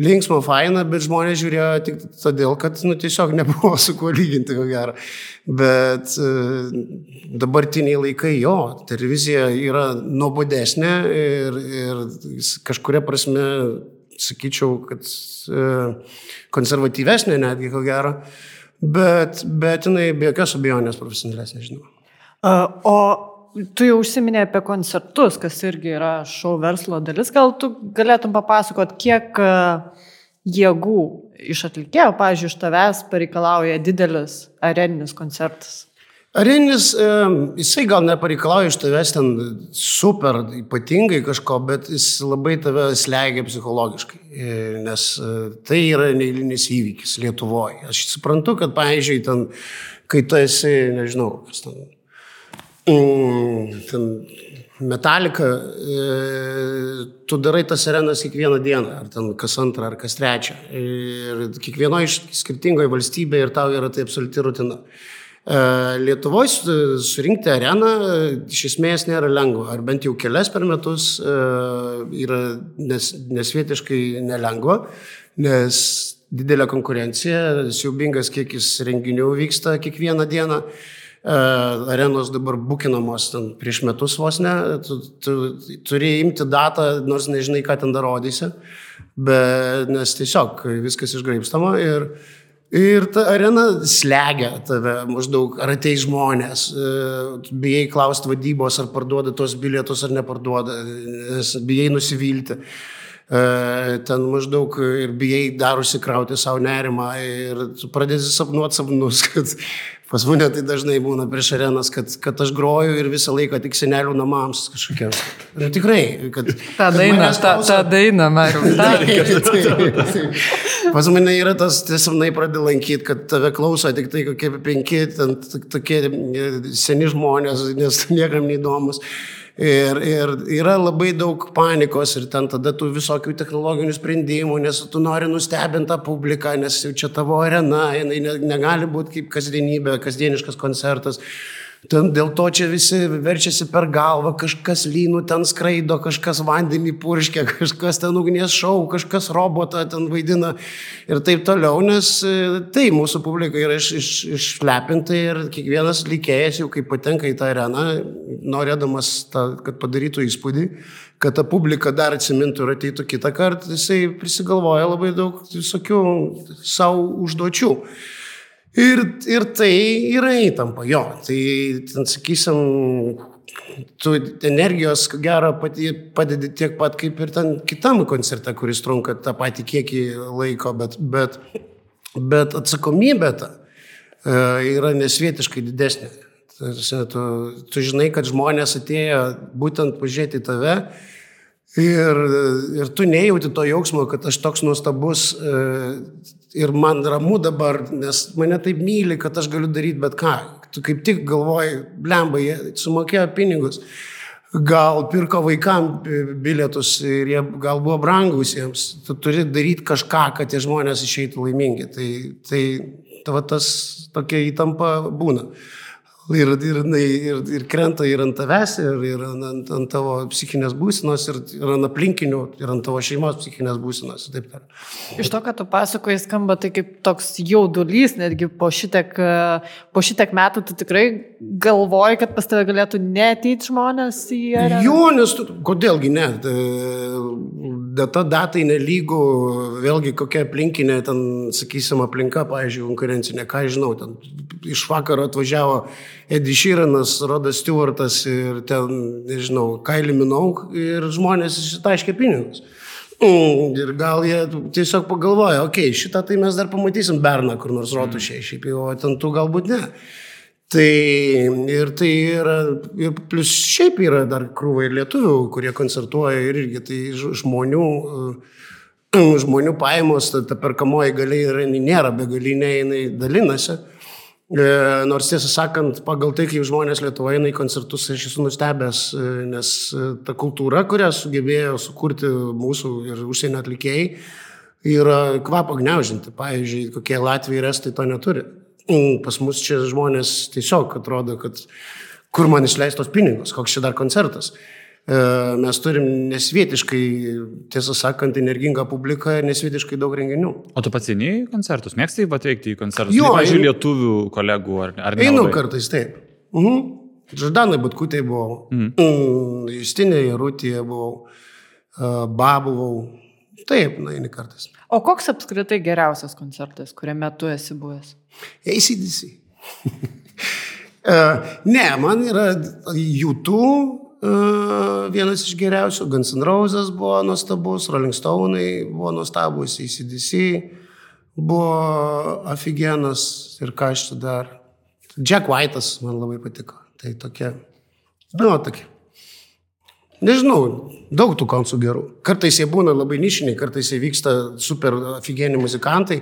linksma, faina, bet žmonės žiūrėjo tik todėl, kad nu, tiesiog nebuvo (laughs) su kuo lyginti, ko gero. Bet e, dabartiniai laikai jo, televizija yra nuobodesnė ir, ir kažkuria prasme, sakyčiau, kad e, konservatyvesnė netgi, ko gero. bet, bet jinai be jokios abejonės profesionalesnė, žinoma. O tu jau užsiminė apie koncertus, kas irgi yra šou verslo dalis. Gal tu galėtum papasakot, kiek jėgų iš atlikėjo, pavyzdžiui, iš tavęs pareikalauja didelis areninis koncertas? Areninis, jisai gal nepareikalauja iš tavęs ten super ypatingai kažko, bet jis labai tave slegia psichologiškai, e, nes e, tai yra neįlinis įvykis Lietuvoje. Aš suprantu, kad, pavyzdžiui, ten, kai tu esi, nežinau, kas ten, ten Metalika, e, tu darai tas arenas kiekvieną dieną, ar ten kas antrą, ar kas trečią. Ir kiekvienoje skirtingoje valstybėje ir tau yra tai absoliuti rutina. E, Lietuvoje surinkti areną iš esmės nėra lengva, ar bent jau kelias per metus e, yra nes, nesvietiškai nelengva, nes didelė konkurencija, siaubingas kiekis renginių vyksta kiekvieną dieną. Arenos dabar bukinamos prieš metus vos ne, tu, tu turi imti datą, nors nežinai, ką ten dar rodysi, bet nes tiesiog viskas išgraipstama ir uh, Ir ta arena slegia tave maždaug, ar ateis žmonės, bijai klausti vadybos, ar parduoda tos bilietus, ar neparduoda, bijai nusivilti. E, ten maždaug ir bijai dar užsikrauti savo nerimą ir pradėsi sapnuoti sapnus, (laughs) kad Pas mane tai dažnai būna prieš arenas, kad, kad aš groju ir visą laiką tik senelių namams kažkokiam. Ir tikrai, kad... Ta daina, ta, ta daina, Mariu. (laughs) Pas mane yra tas, tiesiog pradė lankyti, kad tave klauso tik tai kokie penki, ten tokie seni žmonės, nes niekam neįdomus. Ir, ir yra labai daug panikos ir ten tada tų visokių technologinių sprendimų, nes tu nori nustebinti tą publiką, nes jau čia tavo arena, jinai negali būti kaip kasdienybė, kasdieniškas koncertas. Ten dėl to čia visi verčiasi per galvą, kažkas lynų ten skraido, kažkas vandenį purškia, (laughs) kažkas ten ugnies šau, kažkas robotą ten vaidina ir taip toliau, nes e, tai mūsų publika yra iš, iš, išlepinta ir kiekvienas likėjas jau kai patenka į tą areną, norėdamas, tą, kad padarytų įspūdį, kad ta publika dar atsimintų ir ateitų kitą kartą, jisai prisigalvoja labai daug visokių savo užduočių. Ir, ir tai yra įtampa, jo. Tai, ten, sakysim, tu energijos, ko gero, padedi tiek pat kaip ir ten kitam koncerte, kuris trunka tą patį kiekį laiko, bet, bet, bet atsakomybė ta e, yra nesvietiškai didesnė. Tu, tu žinai, kad žmonės atėjo būtent pažiūrėti tave ir, ir tu nejauti to jausmo, kad aš toks nuostabus e, ir man ramu dabar, nes mane taip myli, kad aš galiu daryti bet ką. Tu kaip tik galvoji, blemba, jie sumokėjo pinigus, gal pirko vaikam bilietus ir jie gal buvo brangus jiems. Tu turi daryti kažką, kad tie žmonės išeitų laimingi. Tai, tai tavo tas tokia įtampa būna. Ir, ir, ir, ir krenta ir ant tavęs, ir, ir ant, ant tavo psichinės būsenos, ir, ir ant aplinkinių, ir ant tavo šeimos psichinės būsenos. Taip, taip. Iš to, ką tu pasakoji, skamba tai kaip toks jaudulys, netgi po šitiek, po šitiek metų tu tikrai galvoji, kad pas tave galėtų neteiti žmonės į ją. Jo, nes tu, kodėlgi ne. Data datai nelygų, vėlgi kokia aplinkinė, ten, sakysim, aplinka, pavyzdžiui, konkurencinė, ką žinau, ten iš vakaro atvažiavo Eddie Sheeranas, Rodas Stewartas ir ten, nežinau, Kaili Minouk ir žmonės išsitaškė pinigus. Mm, ir gal jie tiesiog pagalvoja, okei, okay, šitą tai mes dar pamatysim Berną kur nors rotušiai, šiaip jau, o ten tu galbūt ne. Tai ir tai yra, ir plus šiaip yra dar krūva ir lietuvių, kurie koncertuoja ir irgi tai žmonių, (clears throat) žmonių pajamos, ta, ta perkamoji galiai nėra begalinė, jinai dalinasi. E, nors tiesą sakant, pagal tai, kaip žmonės Lietuvoje eina į koncertus, aš esu nustebęs, e, nes e, ta kultūra, kurią sugebėjo sukurti mūsų ir užsienio atlikėjai, yra kvapo gniaužinti. Pavyzdžiui, kokie Latvijai ir Estai to neturi. Mm, pas mus čia žmonės tiesiog atrodo, kad kur man išleistos pinigus, koks čia dar koncertas. E, mes turim nesvietiškai, tiesą sakant, energingą publiką ir nesvietiškai daug renginių. O tu pats eini į koncertus, mėgstai pateikti į koncertus? Jo, pavyzdžiui, lietuvių kolegų ar, ar ne? Einu kartais taip. Mhm. Žadanai Butkutė buvau, mhm. Mm, Justinė Jarutė buvau, uh, Ba buvau, Taip, nueini kartais. O koks apskritai geriausias koncertas, kuriame tu esi buvęs? ACDC. uh, (laughs) ne, man yra YouTube vienas iš geriausių, Guns N' Roses buvo nuostabus, Rolling Stone'ai buvo nuostabus, ACDC buvo aфиgenas ir ką aš čia dar. Jack White'as man labai patiko. Tai tokia, nu, tokia. Nežinau, daug tų koncų gerų. Kartais jie būna labai nišiniai, kartais jie vyksta super aфиgeni muzikantai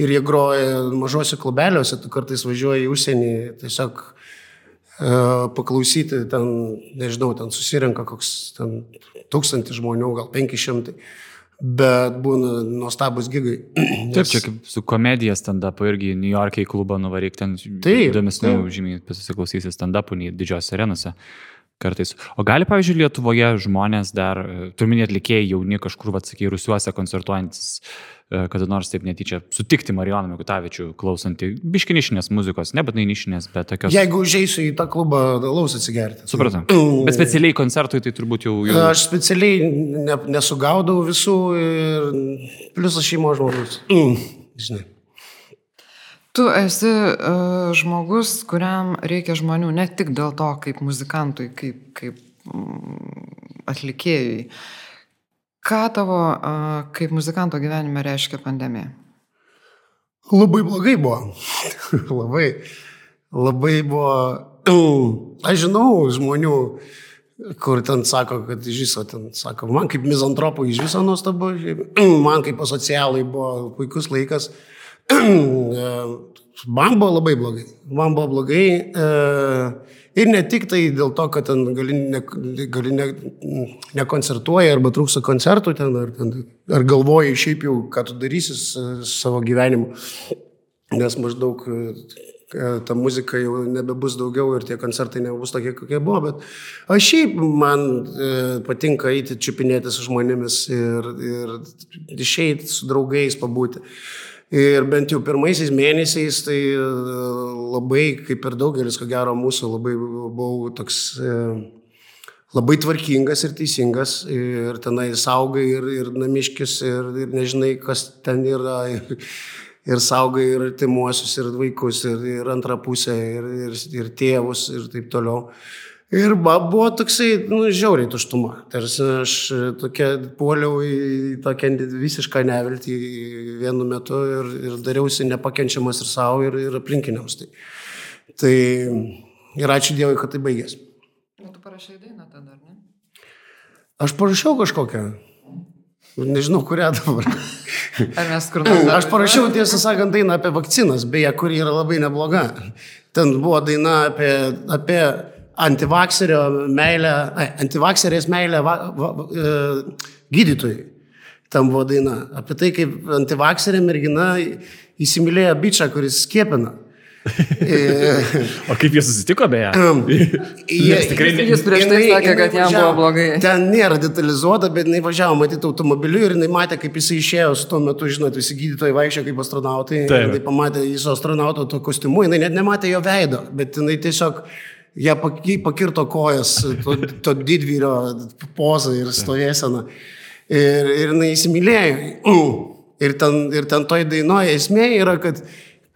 ir jie groja mažose klubeliuose, tu kartais važiuoji į užsienį tiesiog uh, paklausyti, ten, nežinau, ten susirenka koks ten tūkstantį žmonių, gal penki šimtai bet būna nuostabus gigai. (clears throat) Nes... Taip, čia kaip su komedija stand-up irgi New York'e į klubą nuvaryk ten įdomesnių, žymiai pasiklausysi stand-upų nei didžiosios arenose kartais. O gali, pavyzdžiui, Lietuvoje žmonės dar, turminė atlikėjai jauni kažkur, atsakai, rusiuose koncertuojantis, e, kada nors taip netyčia sutikti Marijoną Mikutavičių klausantį biškinišinės muzikos, nebūtinai nišinės, bet tokios. Jeigu užeisiu į tą klubą, laus atsigerti. Supratau. Bet specialiai koncertui tai turbūt jau... jau... Aš specialiai ne, nesugaudau visų ir plius aš šeimo žmogus. Mm, žinai. Tu esi uh, žmogus, kuriam reikia žmonių ne tik dėl to, kaip muzikantui, kaip, kaip um, atlikėjui. Ką tavo uh, kaip muzikanto gyvenime reiškia pandemija? Labai blogai buvo. (laughs) labai, labai buvo. (clears throat) Aš žinau žmonių, kur ten sako, kad iš viso ten sako, man kaip mizantropui iš viso nuostabu, (clears throat) man kaip asocialai buvo puikus laikas. (clears throat) man buvo labai blogai. Man buvo blogai. E, ir ne tik tai dėl to, kad ten gali, ne, gali ne, nekoncertuoji arba trūksta koncertų ten ar, ten, ar galvoji šiaip jau, ką tu darysi savo gyvenimu. Nes maždaug e, ta muzika jau nebebus daugiau ir tie koncertai nebus tokie, kokie buvo, bet aš šiaip man e, patinka eiti čiupinėti su žmonėmis ir, ir išeiti su draugais pabūti. Ir bent jau pirmaisiais mėnesiais tai e, labai, kaip ir daugelis, ko gero, mūsų labai buvau toks e, labai tvarkingas ir teisingas ir tenai saugai ir, ir namiškis ir, ir nežinai, kas ten yra. Ir, (laughs) ir saugai ir artimuosius, ir vaikus, ir, ir antrą pusę, ir, ir, ir tėvus, ir taip toliau. Ir buvo toksai, nu, žiauriai tuštuma. Tarsi aš tokia puoliau į tokią visišką neviltį vienu metu ir, ir dariausi nepakenčiamas ir savo, ir, ir aplinkiniams. Tai, tai ir ačiū Dievui, kad tai baigėsi. O tu parašai dainą tada, ar ne? Aš parašiau kažkokią. Nežinau, kurią dabar. Ar mes kur nors. Aš parašiau, tiesą sakant, dainą apie vakcinas, beje, kuri yra labai nebloga. Ten buvo daina apie, apie antivakserio meilę, antivakserės meilę va, va, va, e, gydytojui. Tam buvo daina apie tai, kaip antivakserė mergina įsimylėjo bičią, kuris skiepina. (laughs) o kaip jie susitiko beje? (laughs) jie, tikrai ne. Jis prieš tai sakė, kad jam buvo blogai. Ten nėra detalizuota, bet jinai važiavo matyti automobiliu ir jinai matė, kaip jis išėjo su tuo metu, žinot, visi gydytojai vaikščia kaip astronautai. Tai pamatė jį su astronauto to kostiumu, jinai net nematė jo veido, bet jinai tiesiog ją pakirto kojas, to, to didvyrio pozą ir stovėseną. Ir, ir jinai įsimylėjo. (clears throat) Ir ten, ir ten toj dainoje esmė yra, kad,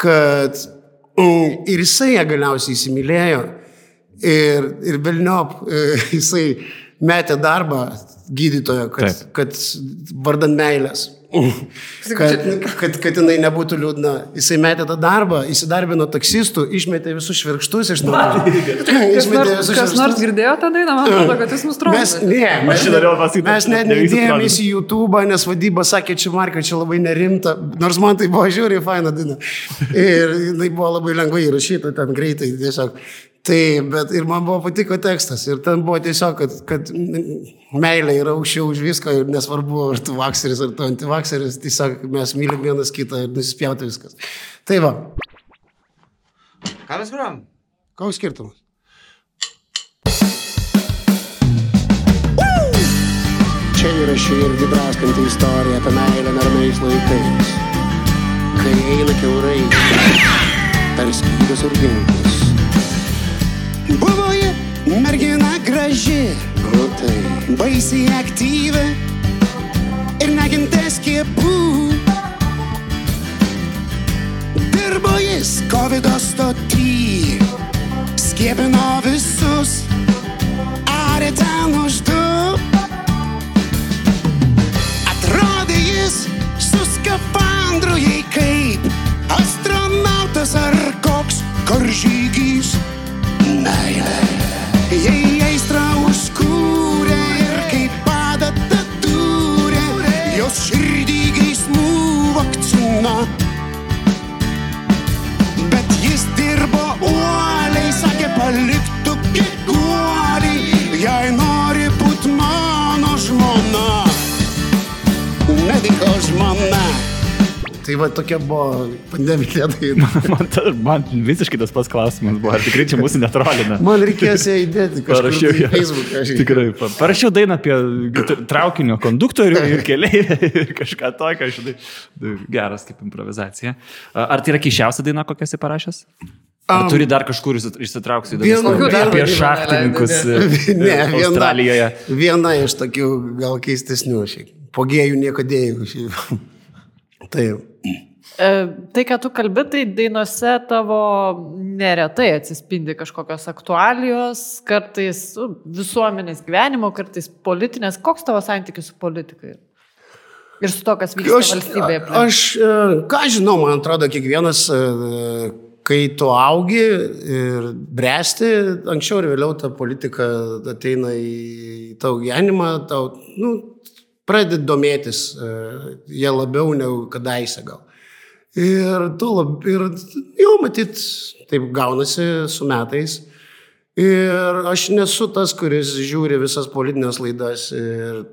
kad (clears throat) ir jisai ją galiausiai įsimylėjo. Ir, ir Belniop, (clears throat) jisai metė darbą gydytojo, kad, Taip. kad vardan meilės kad, kad, kad jinai nebūtų liūdna. Jisai metė tą darbą, įsidarbino taksistų, išmetė visus švirkštus iš namų. visus švirkštus. Kas nors (laughs) girdėjo tą dainą, man atrodo, kad jis nustraukė. Mes, ne, mes, pasakyti, mes net neįdėjomės į YouTube, nes vadyba sakė, čia Marka, čia labai nerimta, nors man tai buvo žiūri faina daina. (laughs) Ir jinai buvo labai lengvai įrašyta ten greitai, tiesiog Tai, bet ir man buvo patiko tekstas. Ir ten buvo tiesiog, kad, kad meilė yra aukščiau už viską ir nesvarbu, ar tu vakseris, ar tu antivakseris, tiesiog mes mylim vienas kitą ir nusispjauti viskas. Tai va. Ką mes grojam? Koks skirtumas? Čia yra širdį draskanti istorija apie meilę neramiais laikais. Kai eina keurai, tarsi skydas ir ginklas. Buvo ji mergina graži, o tai baisiai aktyvi ir negintės skiepų. Dirbo jis COVID stotį, skiepino visus, ar ten už du. Atrodė jis su skafandru, jei kaip astronautas ar koks karžygys. Meilė, jei Tai va tokia buvo pandeminė daina. (laughs) Man, ta, man visiškai tas pats klausimas buvo, ar tikrai čia mūsų netrolina. Man reikės ją įdėti kažkur ją. į Facebooką. Tikrai. pa- Parašiau dainą apie traukinio konduktorių ir keliai (laughs) ir kažką tokio, žinai. Geras kaip improvizacija. Ar tai yra keišiausia daina, kokią esi parašęs? Ar Am, turi dar kažkur įdomesnių Kokių dar apie šachtininkus e, (laughs) Ne, viena, Australijoje? viena iš tokių gal keistesnių šiaip. Po gėjų nieko dėjų. Taip. E, Tai, ką tu kalbi, tai dainose tavo neretai atsispindi kažkokios aktualijos, kartais nu, visuomenės gyvenimo, kartais politinės. Koks tavo santykis su politikai? Ir su to, kas vyksta Aš, valstybėje. aplink? aš, e, ką žinau, man atrodo, kiekvienas, e, kai tu augi ir bręsti, anksčiau ir vėliau ta politika ateina į tavo gyvenimą, tau, nu, pradedi domėtis e, jie labiau negu kadaise gal. Ir tu lab, ir jau matyt, taip gaunasi su metais. Ir aš nesu tas, kuris žiūri visas politinės laidas. Ir,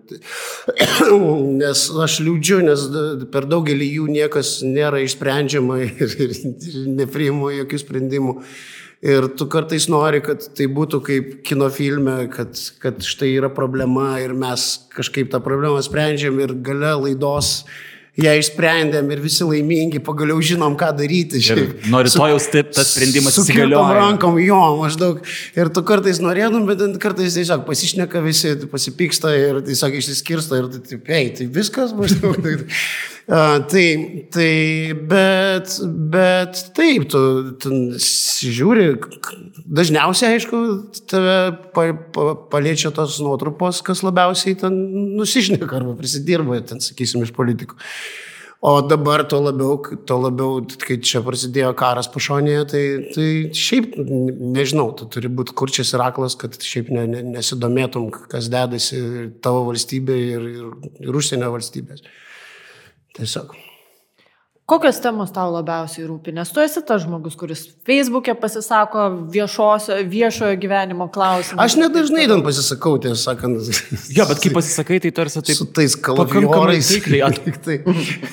(coughs) nes aš liūdžiu, nes per daugelį jų niekas nėra išsprendžiama (laughs) ir, ir, ir nepriimu jokių sprendimų. Ir tu kartais nori, kad tai būtų kaip kino filme, kad, kad štai yra problema ir mes kažkaip tą problemą sprendžiam ir gale laidos ją išsprendėm ir visi laimingi, pagaliau žinom, ką daryti. Šiaip. nuo Su- rytojaus taip tas sprendimas su įsigalioja. rankom, jo, maždaug. Ir tu kartais norėtum, bet kartais tiesiog pasišneka visi, pasipyksta ir tiesiog išsiskirsta ir tai, taip, ei, tai viskas maždaug. Tai, tai, bet, bet taip, tu, tu žiūri, dažniausiai, aišku, tave pa, pa, paliečia tos nuotrupos, kas labiausiai ten nusišneka arba prisidirba, ten, sakysim, iš politikų. O dabar tuo labiau, tuo labiau, kai čia prasidėjo karas pašonėje, tai, tai šiaip, nežinau, tu turi būti kurčias ir aklas, kad šiaip ne, ne, nesidomėtum, kas dedasi tavo valstybėje ir, ir, ir užsienio valstybės. Tiesiog. Kokios temos tau labiausiai rūpi? Nes tu esi tas žmogus, kuris Facebook'e pasisako viešosio, viešojo gyvenimo klausimų. Aš nedažnai ten pasisakau, tiesą sakant. Jo, bet kai pasisakai, tai tarsi taip su tais kalafiorais.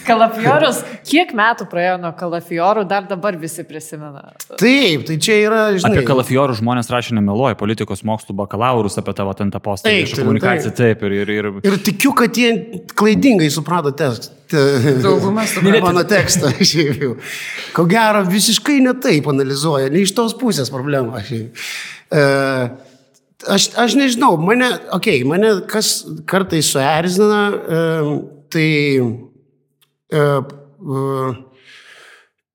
Kalafiorus, (laughs) kiek metų praėjo nuo kalafiorų, dar dabar visi prisimena. Taip, tai čia yra, žinai. Apie kalafiorų žmonės rašė nemeluoja, politikos mokslų bakalaurus apie tavo ten tą postą. Taip, Viešą tai- komunikaciją, taip. Ir, ir, ir... Ir tikiu, kad jie klaidingai suprato tekstą. Dauguma supranta. Mano tekstą. (laughs) Ko gero, visiškai ne taip analizuoja, ne iš tos pusės problema. Šiaip. E, aš, aš nežinau, mane, okei, okay, mane kas kartais suerzina, e, tai... E, e,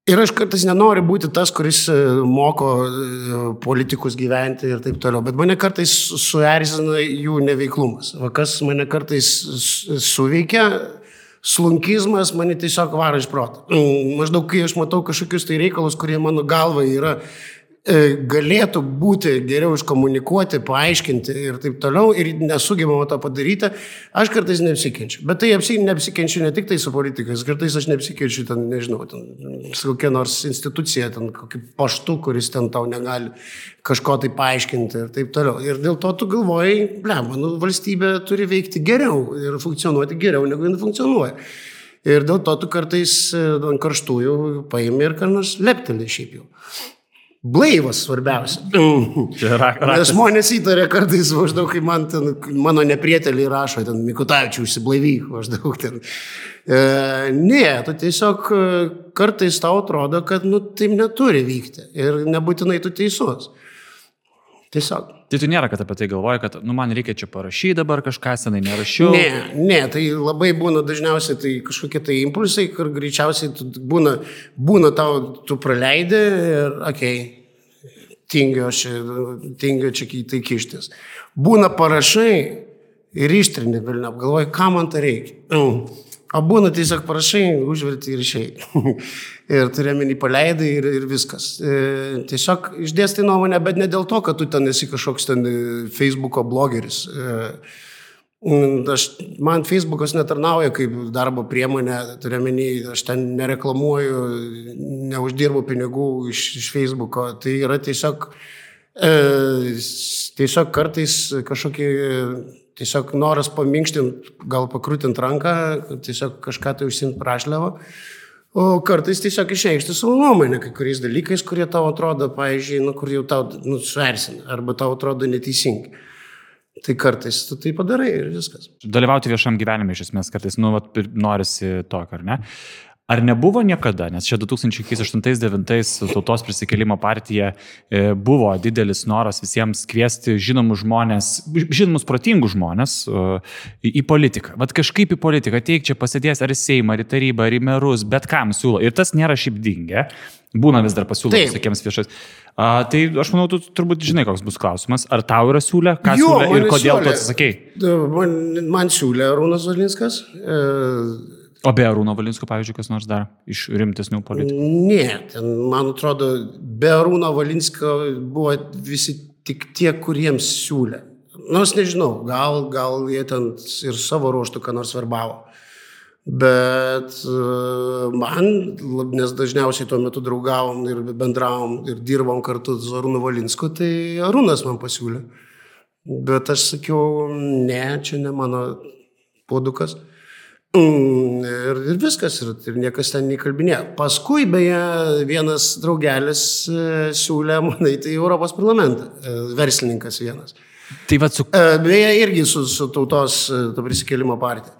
Ir aš kartais nenoriu būti tas, kuris e, moko e, politikus gyventi ir taip toliau, bet mane kartais su- suerzina jų neveiklumas. Va kas mane kartais suveikia, slunkizmas mane tiesiog varo iš proto. Mm, Maždaug, kai aš matau kažkokius tai reikalus, kurie mano galva yra galėtų būti geriau iškomunikuoti, paaiškinti ir taip toliau, ir nesugebama to padaryti, aš kartais neapsikenčiu. Bet tai apsi, neapsikenčiu ne tik tai su politikais, kartais aš neapsikenčiu ten, nežinau, ten, su kokia nors institucija, ten kokį paštu, kuris ten tau negali kažko tai paaiškinti ir taip toliau. Ir dėl to tu galvoji, ble, mano valstybė turi veikti geriau ir funkcionuoti geriau, negu jin funkcionuoja. Ir dėl to tu kartais e, ant karštųjų paimi ir ką nors lepteli šiaip jau. Blaivas svarbiausia. Rak- Nes žmonės įtarė kartais maždaug, kai man ten, mano neprieteliai rašo, ten Mikutavičių užsiblaivyk, maždaug ten. E, ne, tu tiesiog e, kartais tau atrodo, kad nu, taip neturi vykti ir nebūtinai tu teisus. Tiesiog. Tai tu nėra, kad apie tai galvoji, kad, nu, man reikia čia parašyti dabar kažką, senai nerašiau. Ne, ne, tai labai būna dažniausiai tai kažkokie tai impulsai, kur greičiausiai būna, būna tau, tu praleidi ir, okei, okay, tingiu aš, čia- tingiu čia tai kištis. Būna parašai ir ištrini, vėl neapgalvoji, ką man tai reikia. Mm. O būna tiesiog parašai, užverti ir išėjai. (laughs) ir turėmenį paleidai ir, ir viskas. E, tiesiog išdėstai nuomonę, bet ne dėl to, kad tu ten esi kažkoks ten e, Facebooko blogeris. E, Aš, man Facebookas netarnauja kaip darbo priemonė, turiu menį, aš ten nereklamuoju, neuždirbu pinigų iš, iš Facebooko. Tai yra tiesiog, e, tiesiog kartais kažkokį, tiesiog noras paminkštinti, gal pakrūtinti ranką, tiesiog kažką tai užsimti prašliavą. O kartais tiesiog išreikšti savo nuomonę kai kuriais dalykais, kurie tau atrodo, pavyzdžiui, nu, kur jau tau nu, suersina, arba tau atrodo neteisingi. Tai kartais tu tai padarai ir viskas. Dalyvauti viešam gyvenime iš esmės kartais, nu, vat, norisi tokio, ar ne? Ar nebuvo niekada, nes čia 2008-2009 tautos prisikėlimo partija e, buvo didelis noras visiems kviesti žinomus žmonės, žinomus protingus žmonės e, į, politiką. Vat kažkaip į politiką teik čia pasėdės ar į Seimą, ar į tarybą, ar į merus, bet kam siūlo. Ir tas nėra šiaip dingę. Būna vis dar pasiūlo visokiems viešais. A, tai aš manau, tu turbūt žinai, koks bus klausimas. Ar tau yra siūlę, ką Jo, siūlė ir kodėl tu siūlė. atsisakėjai? Da, Man, man siūlė Arūnas Zalinskas. E, O be Arūno Valinsko, pavyzdžiui, kas nors dar iš rimtesnių politikų? ne, ten, man atrodo, be Arūno Valinsko buvo visi tik tie, kuriems siūlė. Nors nežinau, gal, gal jie ten ir savo ruoštų ką nors verbavo. Bet e, man, nes dažniausiai tuo metu draugavom ir bendravom ir dirbom kartu su Arūnu Valinsku, tai Arūnas man pasiūlė. Bet aš sakiau, ne, čia ne mano podukas. Mm, Ir, ir viskas, ir, ir niekas ten nekalbinėjo. Paskui, beje, vienas draugelis e, siūlė man eiti į Europos parlamentą, e, verslininkas vienas. Tai vad su... E, Beje, irgi su, su tautos to prisikėlimo partija.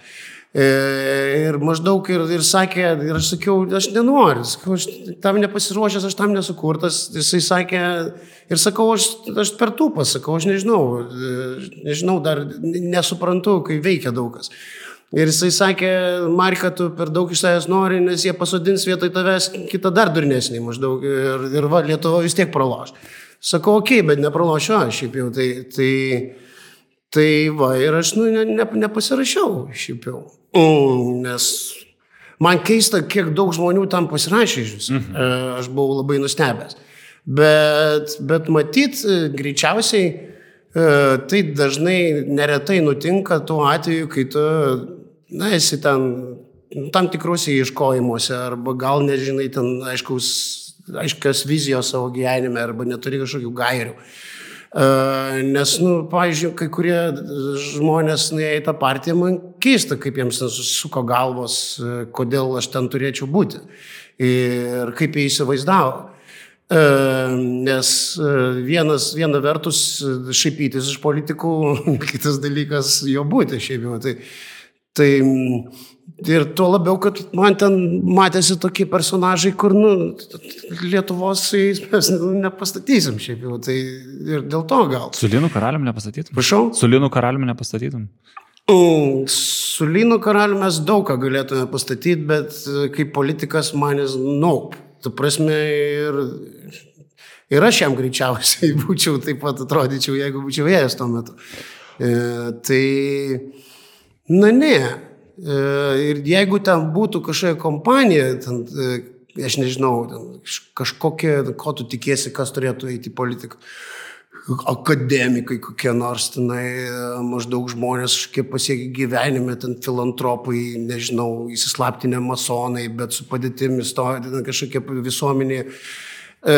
Ir maždaug ir, ir sakė, ir aš sakiau, aš nenoriu, sakau, aš tam nepasiruošęs, aš tam nesukurtas. Jisai sakė, ir sakau, aš, aš per tūpą, sakau, aš nežinau, nežinau, dar nesuprantu, kai veikia daug kas. Ir jisai sakė, Marka, tu per daug iš savęs nori, nes jie pasodins vietoj tavęs kitą dar durnesnį maždaug. Ir, ir va, Lietuva vis tiek praloš. Sakau, okei, okay, bet nepralošiu aš šiaip jau. Tai, tai, tai va, ir aš nu, ne, ne, nepasirašiau šiaip jau. Nes man keista, kiek daug žmonių tam pasirašė iš viso. Mhm. Aš buvau labai nustebęs. Bet, bet matyt, e, greičiausiai e, tai dažnai neretai nutinka tuo atveju, kai tu, na, esi ten nu, tam tikrose ieškojimuose arba gal nežinai ten aiškaus, aiškios vizijos savo gyvenime arba neturi kažkokių gairių. E, Nes, nu, pavyzdžiui, kai kurie žmonės nuėję į tą partiją, man keista, kaip jiems susisuko galvos, e, kodėl aš ten turėčiau būti ir kaip jie įsivaizdavo. E, Nes vienas, viena vertus šaipytis iš politikų, (laughs) kitas dalykas jo būti šiaip jau. Tai, tai mm, ir tuo labiau, kad man ten matėsi tokie personažai, kur, nu, Lietuvos su jais mes nepastatysim šiaip jau. Tai ir dėl to gal. Su Linu karaliumi nepastatytum? Prašau? Su Linu karaliumi nepastatytum? Mm, Su Lynu karaliu mes daug ką galėtume pastatyti, bet e, kaip politikas manis, nope. Tu prasme ir, ir aš jam greičiausiai (laughs) būčiau taip pat atrodyčiau, jeigu būčiau ėjęs tuo metu. E, tai, na ne. E, ir jeigu ten būtų kažkokia kompanija, ten, e, aš nežinau, ten, kaž- kažkokia, ko tu tikėsi, kas turėtų eiti į politiką akademikai kokie nors tenai, e, maždaug žmonės kažkiek pasiekia gyvenime, ten filantropai, nežinau, įsislaptinę masonai, bet su padėtimi stoja ten kažkokia visuomenė. E,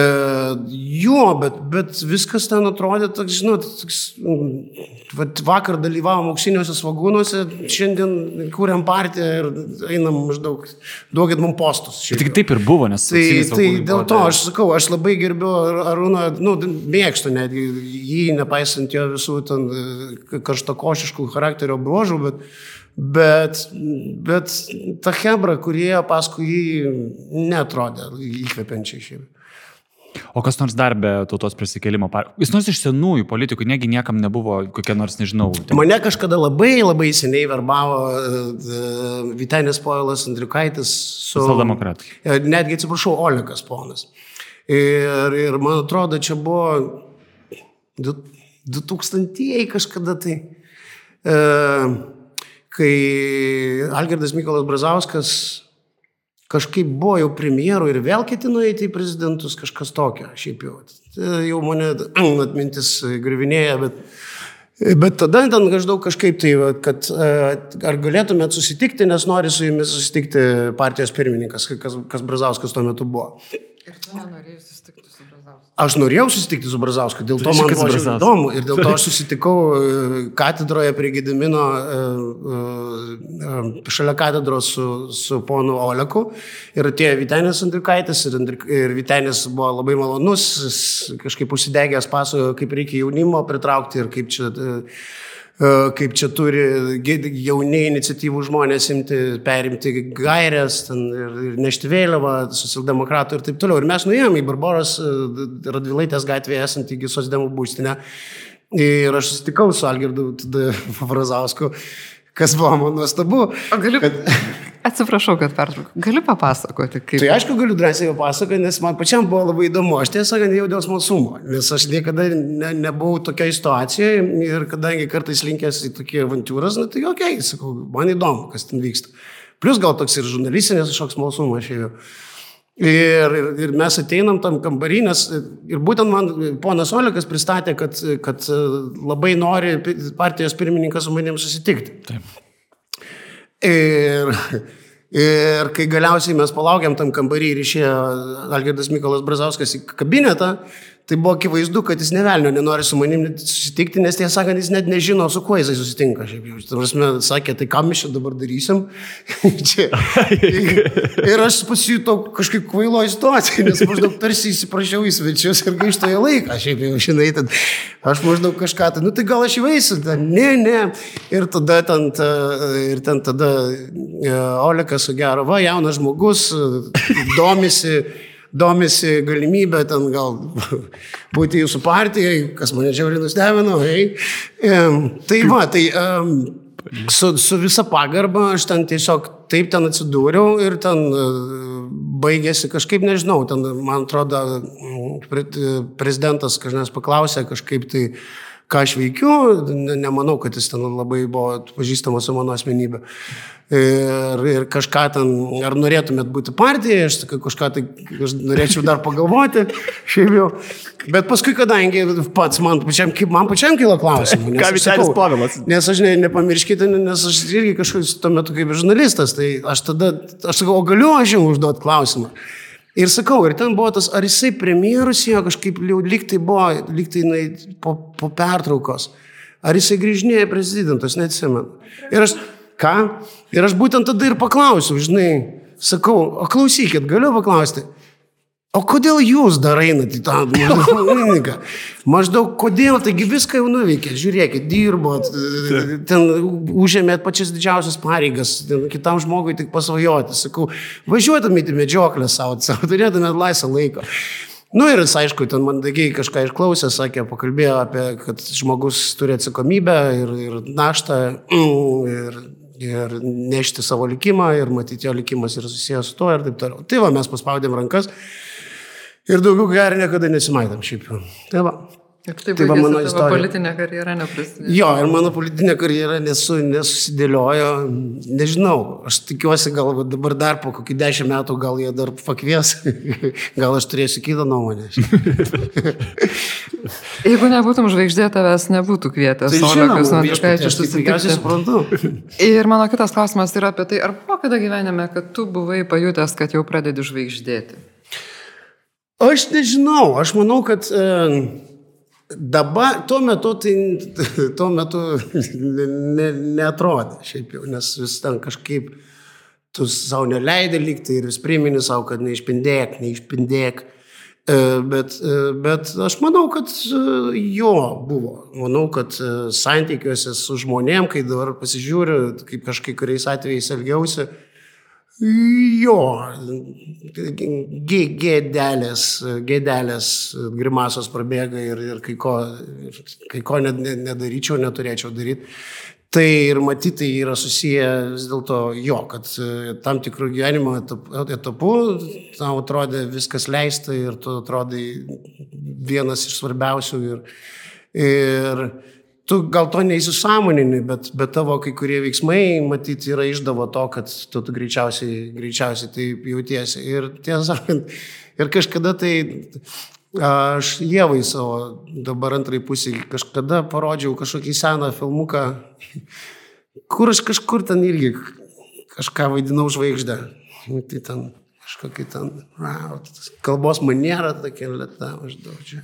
jo, bet, bet viskas ten atrodė toks, žinot, toks, mm, vat vakar dalyvavom auksiniuose svagūnuose, šiandien kūrėm partiją ir einam maždaug, duokit mums postus. šiaip Tik jau. taip ir buvo, nes... Tai, tai dėl to aš sakau, aš labai gerbiu Ar- Arūną, nu, mėgstu netgi jį, nepaisant jo visų ten e, karštakošiškų charakterio bruožų, bet, bet, bet ta hebra, kurie paskui jį netrodė įkvepiančiai šiaip. O kas nors dar be tautos prisikėlimo? Jis nors iš senųjų politikų, negi niekam nebuvo kokie nors, nežinau. Ten... Mane kažkada labai labai seniai verbavo uh, Vitenis Poilas Andriukaitis su... Socialdemokratai. E, Netgi atsiprašau, Olekas ponas. Ir, ir man atrodo, čia buvo 2000-ieji kažkada tai, uh, kai Algirdas Mykolas Brazauskas kažkaip buvo jau premjeru ir vėl ketino eiti į prezidentus, kažkas tokio, šiaip jau. Tai jau mane (clears throat) atmintis grivinėja, bet, bet tada ten maždaug kažkaip tai, kad ar galėtumėt susitikti, nes nori su jumis susitikti partijos pirmininkas, kas, kas Brazauskas tuo metu buvo. Ir tu nenorėjai susitikti. Aš norėjau susitikti su Brazausku, dėl to man buvo įdomu ir dėl to aš susitikau e, katedroje prie Gedimino, e, e, šalia katedros su, su ponu Oleku. Ir atėjo Vitenis Andriukaitis ir, ir Vitenis buvo labai malonus, kažkaip užsidegęs pasakojo, kaip reikia jaunimo pritraukti ir kaip čia e, kaip čia turi gi- jauni iniciatyvų žmonės imti, perimti gairias ir, ir nešti vėliavą, socialdemokratų ir taip toliau. Ir mes nuėjome į Barbaros e, Radvilaitės gatvėje esantį Gisosdemų būstinę. Ir aš susitikau su Algirdu Frazausku, (laughs) kas buvo man nuostabu. O galiu... Kad... Atsiprašau, kad pertraukiu. Galiu papasakoti, kaip... Tai aišku, galiu drąsiai jau pasakoti, nes man pačiam buvo labai įdomu. Aš tiesą sakant, jau dėl smalsumo, nes aš niekada ne, nebuvau tokioje situacijoje ir kadangi kartais linkęs į tokį avantūras, na tai okei, okay, sakau, man įdomu, kas ten vyksta. Plus gal toks ir žurnalistinės kažkoks smalsumas šiaip jau. Ir, ir, ir mes ateinam tam kambarį, nes ir būtent man ponas Olekas pristatė, kad, kad labai nori partijos pirmininkas su manim susitikti. Taip. Ir, ir kai galiausiai mes palaukėm tam kambarį ir išėjo Algirdas Mykolas Brazauskas į kabinetą, tai buvo akivaizdu, kad jis nevelnio nenori su manim susitikti, nes tiesą sakant, jis net nežino, su kuo jisai susitinka. Šiaip jau, ta prasme, sakė, tai ką mes čia dabar darysim. (laughs) čia. (laughs) ir aš pasijutau kažkaip kvailoji situacija, nes maždaug tarsi įsiprašiau į svečius ir gaištojo laiką. Šiaip jau, žinai, tad aš maždaug kažką, tai, nu tai gal aš įveisiu, tai ne, ne. Ir tada ten, ir ten tada e, Olekas, gero, va, jaunas žmogus, domisi domisi galimybę ten gal (laughs) būti jūsų partijai, kas mane žiauriai nustebino. Hey. Tai va, tai su, su visa pagarba aš ten tiesiog taip ten atsidūriau ir ten uh, baigėsi kažkaip, nežinau, ten, man atrodo, pre, prezidentas kažkas paklausė kažkaip tai ką aš veikiu, nemanau, kad jis ten labai buvo pažįstamas su mano asmenybė. Ir, ir kažką ten, ar norėtumėt būti partija, aš sakai, kažką tai aš norėčiau dar pagalvoti, (laughs) šiaip jau. Bet paskui, kadangi pats man pačiam, man pačiam kilo klausimų. Ką Vytenis Povilas? Nes aš ne, nepamirškite, nes aš irgi kažkoks tuo metu kaip žurnalistas, tai aš tada, aš sakau, o galiu aš jums užduoti klausimą. Ir sakau, ir ten buvo tas, ar jisai premjerus jo kažkaip jau liktai buvo, liktai jinai po, po pertraukos, ar jisai grįžinėja prezidentas, neatsimenu. Ir aš, ką? Ir aš būtent tada ir paklausiau, žinai, sakau, o klausykit, galiu paklausti, o kodėl jūs dar einat į tą kliniką? (laughs) Maždaug kodėl, taigi viską jau nuveikėt, žiūrėkit, dirbot, ten užėmėt pačias didžiausias pareigas, kitam žmogui tik pasvajoti, sakau, važiuotumėte į medžioklę savo, savo turėtumėt laisvą laiką. Nu ir jis, aišku, ten mandagiai kažką išklausė, sakė, pakalbėjo apie, kad žmogus turi atsakomybę ir, ir naštą (clears throat) ir, ir nešti savo likimą ir matyti jo likimas yra susijęs su to ir taip toliau. Tai va, mes paspaudėm rankas ir daugiau gerai niekada nesimaitėm šiaip. Tai va. Ir taip, Tai va mano istorija. politinė karjera neprasidėjo. Jo, ir mano politinė karjera nesu, nesusidėliojo, nežinau, aš tikiuosi, gal dabar dar po kokį dešimt metų gal jie dar pakvies, (laughs) gal aš turėsiu kitą nuomonę. (laughs) Jeigu nebūtum žvaigždė, tavęs nebūtų kvietęs. Tai Olekas žinoma, viešpatie, Andriukaitis aš tai puikiausiai susitikti. suprantu. (laughs) Ir mano kitas klausimas yra apie tai, ar buvo kada gyvenime, kad tu buvai pajutęs, kad jau pradedi žvaigždėti? Aš nežinau, aš manau, kad e, dabar, tuo metu tai, (laughs) tuo metu ne, ne, neatrodė šiaip jau, nes vis ten kažkaip tu savo neleidai likti ir vis primini savo, kad neišpindėk, neišpindėk. E, Bet, e, bet aš manau, kad e, jo buvo. Manau, kad santykiuose su žmonėm, kai dabar pasižiūriu, kaip kažkai kuriais atvejais elgiausi, Jo, gė- gėdelės, gėdelės grimasos prabėga ir, ir kai ko, ir kai ko net ne, nedaryčiau, neturėčiau daryti. Tai ir matyti tai yra susiję vis dėlto jo, kad e, tam tikrų gyvenimo etap- etapų tau atrodė viskas leista ir tu atrodai vienas iš svarbiausių ir, ir tu gal to neįsisamonini, bet, bet tavo kai kurie veiksmai, matyti, yra išdavo to, kad tu, tu greičiausiai, greičiausiai taip jautiesi. Ir tiesą sakant, ir kažkada tai aš Jėvai savo dabar antrai pusė kažkada parodžiau kažkokį seną filmuką, kur aš kažkur ten irgi kažką vaidinau žvaigždę. Nu, Tai ten kažkokį ten, tas kalbos maniera tokia lėta maždaug čia.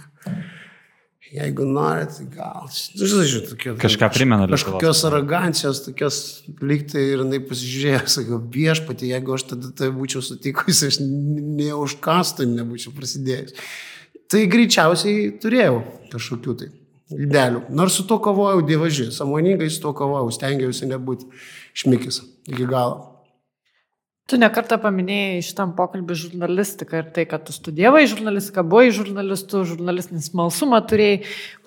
Jeigu norit, gal. Nu, Žinai, tokia. Kažką primena. Kažkokios arogancijos, tokios liktai ir jinai pasižiūrėjo, sakau, viešpatį, jeigu aš tada tai būčiau sutikusi, aš ne už kastų nebūčiau prasidėjęs. Tai greičiausiai turėjau kažkokių tai idealių. Nors su to kovojau dievaži, samoningai su to kovojau, stengiausi nebūti šmikis iki galo. Tu nekartą paminėjai šitam pokalbį žurnalistiką ir tai, kad tu studijavai žurnalistiką, buvai žurnalistų, žurnalistinį smalsumą turėjai.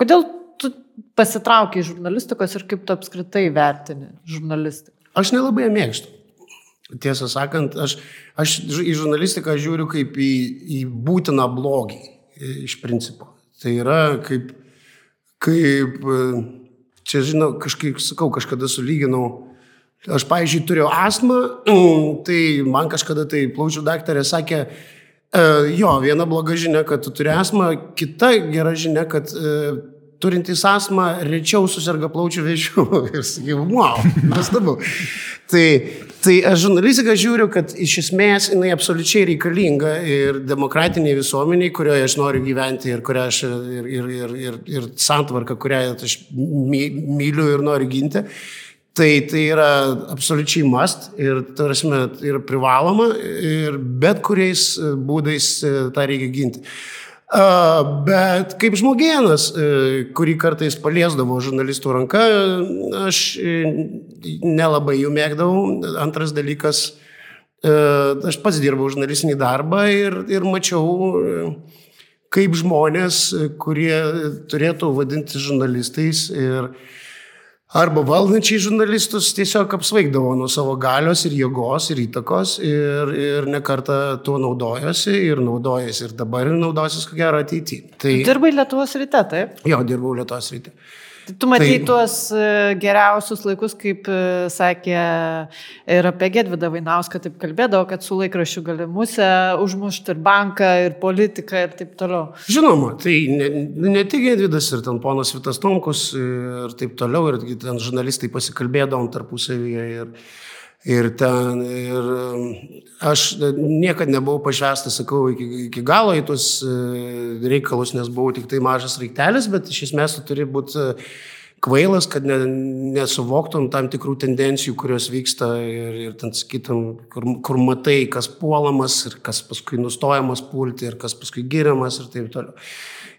Kodėl tu pasitraukai iš žurnalistikos ir kaip tu apskritai vertini žurnalistiką? Aš nelabai mėgstu. Tiesą sakant, aš, aš į žurnalistiką žiūriu kaip į, į būtiną blogį iš principo. Tai yra kaip, kaip čia žinau, kažkaip sakau, kažkada sulyginau Aš, pavyzdžiui, turėjau astmą, tai man kažkada tai plaučių daktarė sakė, e, jo, viena bloga žinia, kad tu turi astmą, kita gera žinia, kad e, turintys astmą rečiau susirga plaučių vėžių. (laughs) Ir sakiau, wow, nuostabu. tai, tai aš žurnalistiką žiūriu, kad iš esmės jinai absoliučiai reikalinga ir demokratiniai visuomeniai, kurioje aš noriu gyventi ir aš ir, ir, ir, ir, ir santvarką, kurią aš my, myliu ir noriu ginti. Tai, tai yra absoliučiai must ir, tarsi, yra privaloma ir bet kuriais būdais tą reikia ginti. Bet kaip žmogienas, kurį kartais paliesdavo žurnalistų ranka, aš nelabai jų mėgdavau. Antras dalykas, aš pats dirbau žurnalistinį darbą ir, ir mačiau, kaip žmonės, kurie turėtų vadinti žurnalistais ir arba valdančiai žurnalistus tiesiog apsvaigdavo nuo savo galios ir jėgos ir įtakos ir, ir nekarta tuo naudojosi ir naudojasi ir dabar ir naudosis ko gero ateityje. Tai... Dirbai Lietuvos ryte, taip? Jo, dirbau Lietuvos ryte. Tu matai tai... tuos geriausius laikus, kaip sakė ir apie Gedvidą Vainauską, taip kalbėdavo, kad su laikrašiu gali musę užmušti ir banką, ir politiką, ir taip toliau. Žinoma, tai ne, ne tik Gedvidas, ir ten ponas Vitas Tomkus, ir taip toliau, ir ten žurnalistai pasikalbėdavom tarpusavyje. Ir... Ir ten, ir aš niekada nebuvau pašvestas, sakau, iki, iki galo į tuos reikalus, nes buvau tik tai mažas raiktelis, bet iš esmės tu turi būti kvailas, kad ne, nesuvoktum tam tikrų tendencijų, kurios vyksta ir, ir ten sakytum, kur, kur matai, kas puolamas ir kas paskui nustojamas pulti ir kas paskui giriamas ir taip toliau.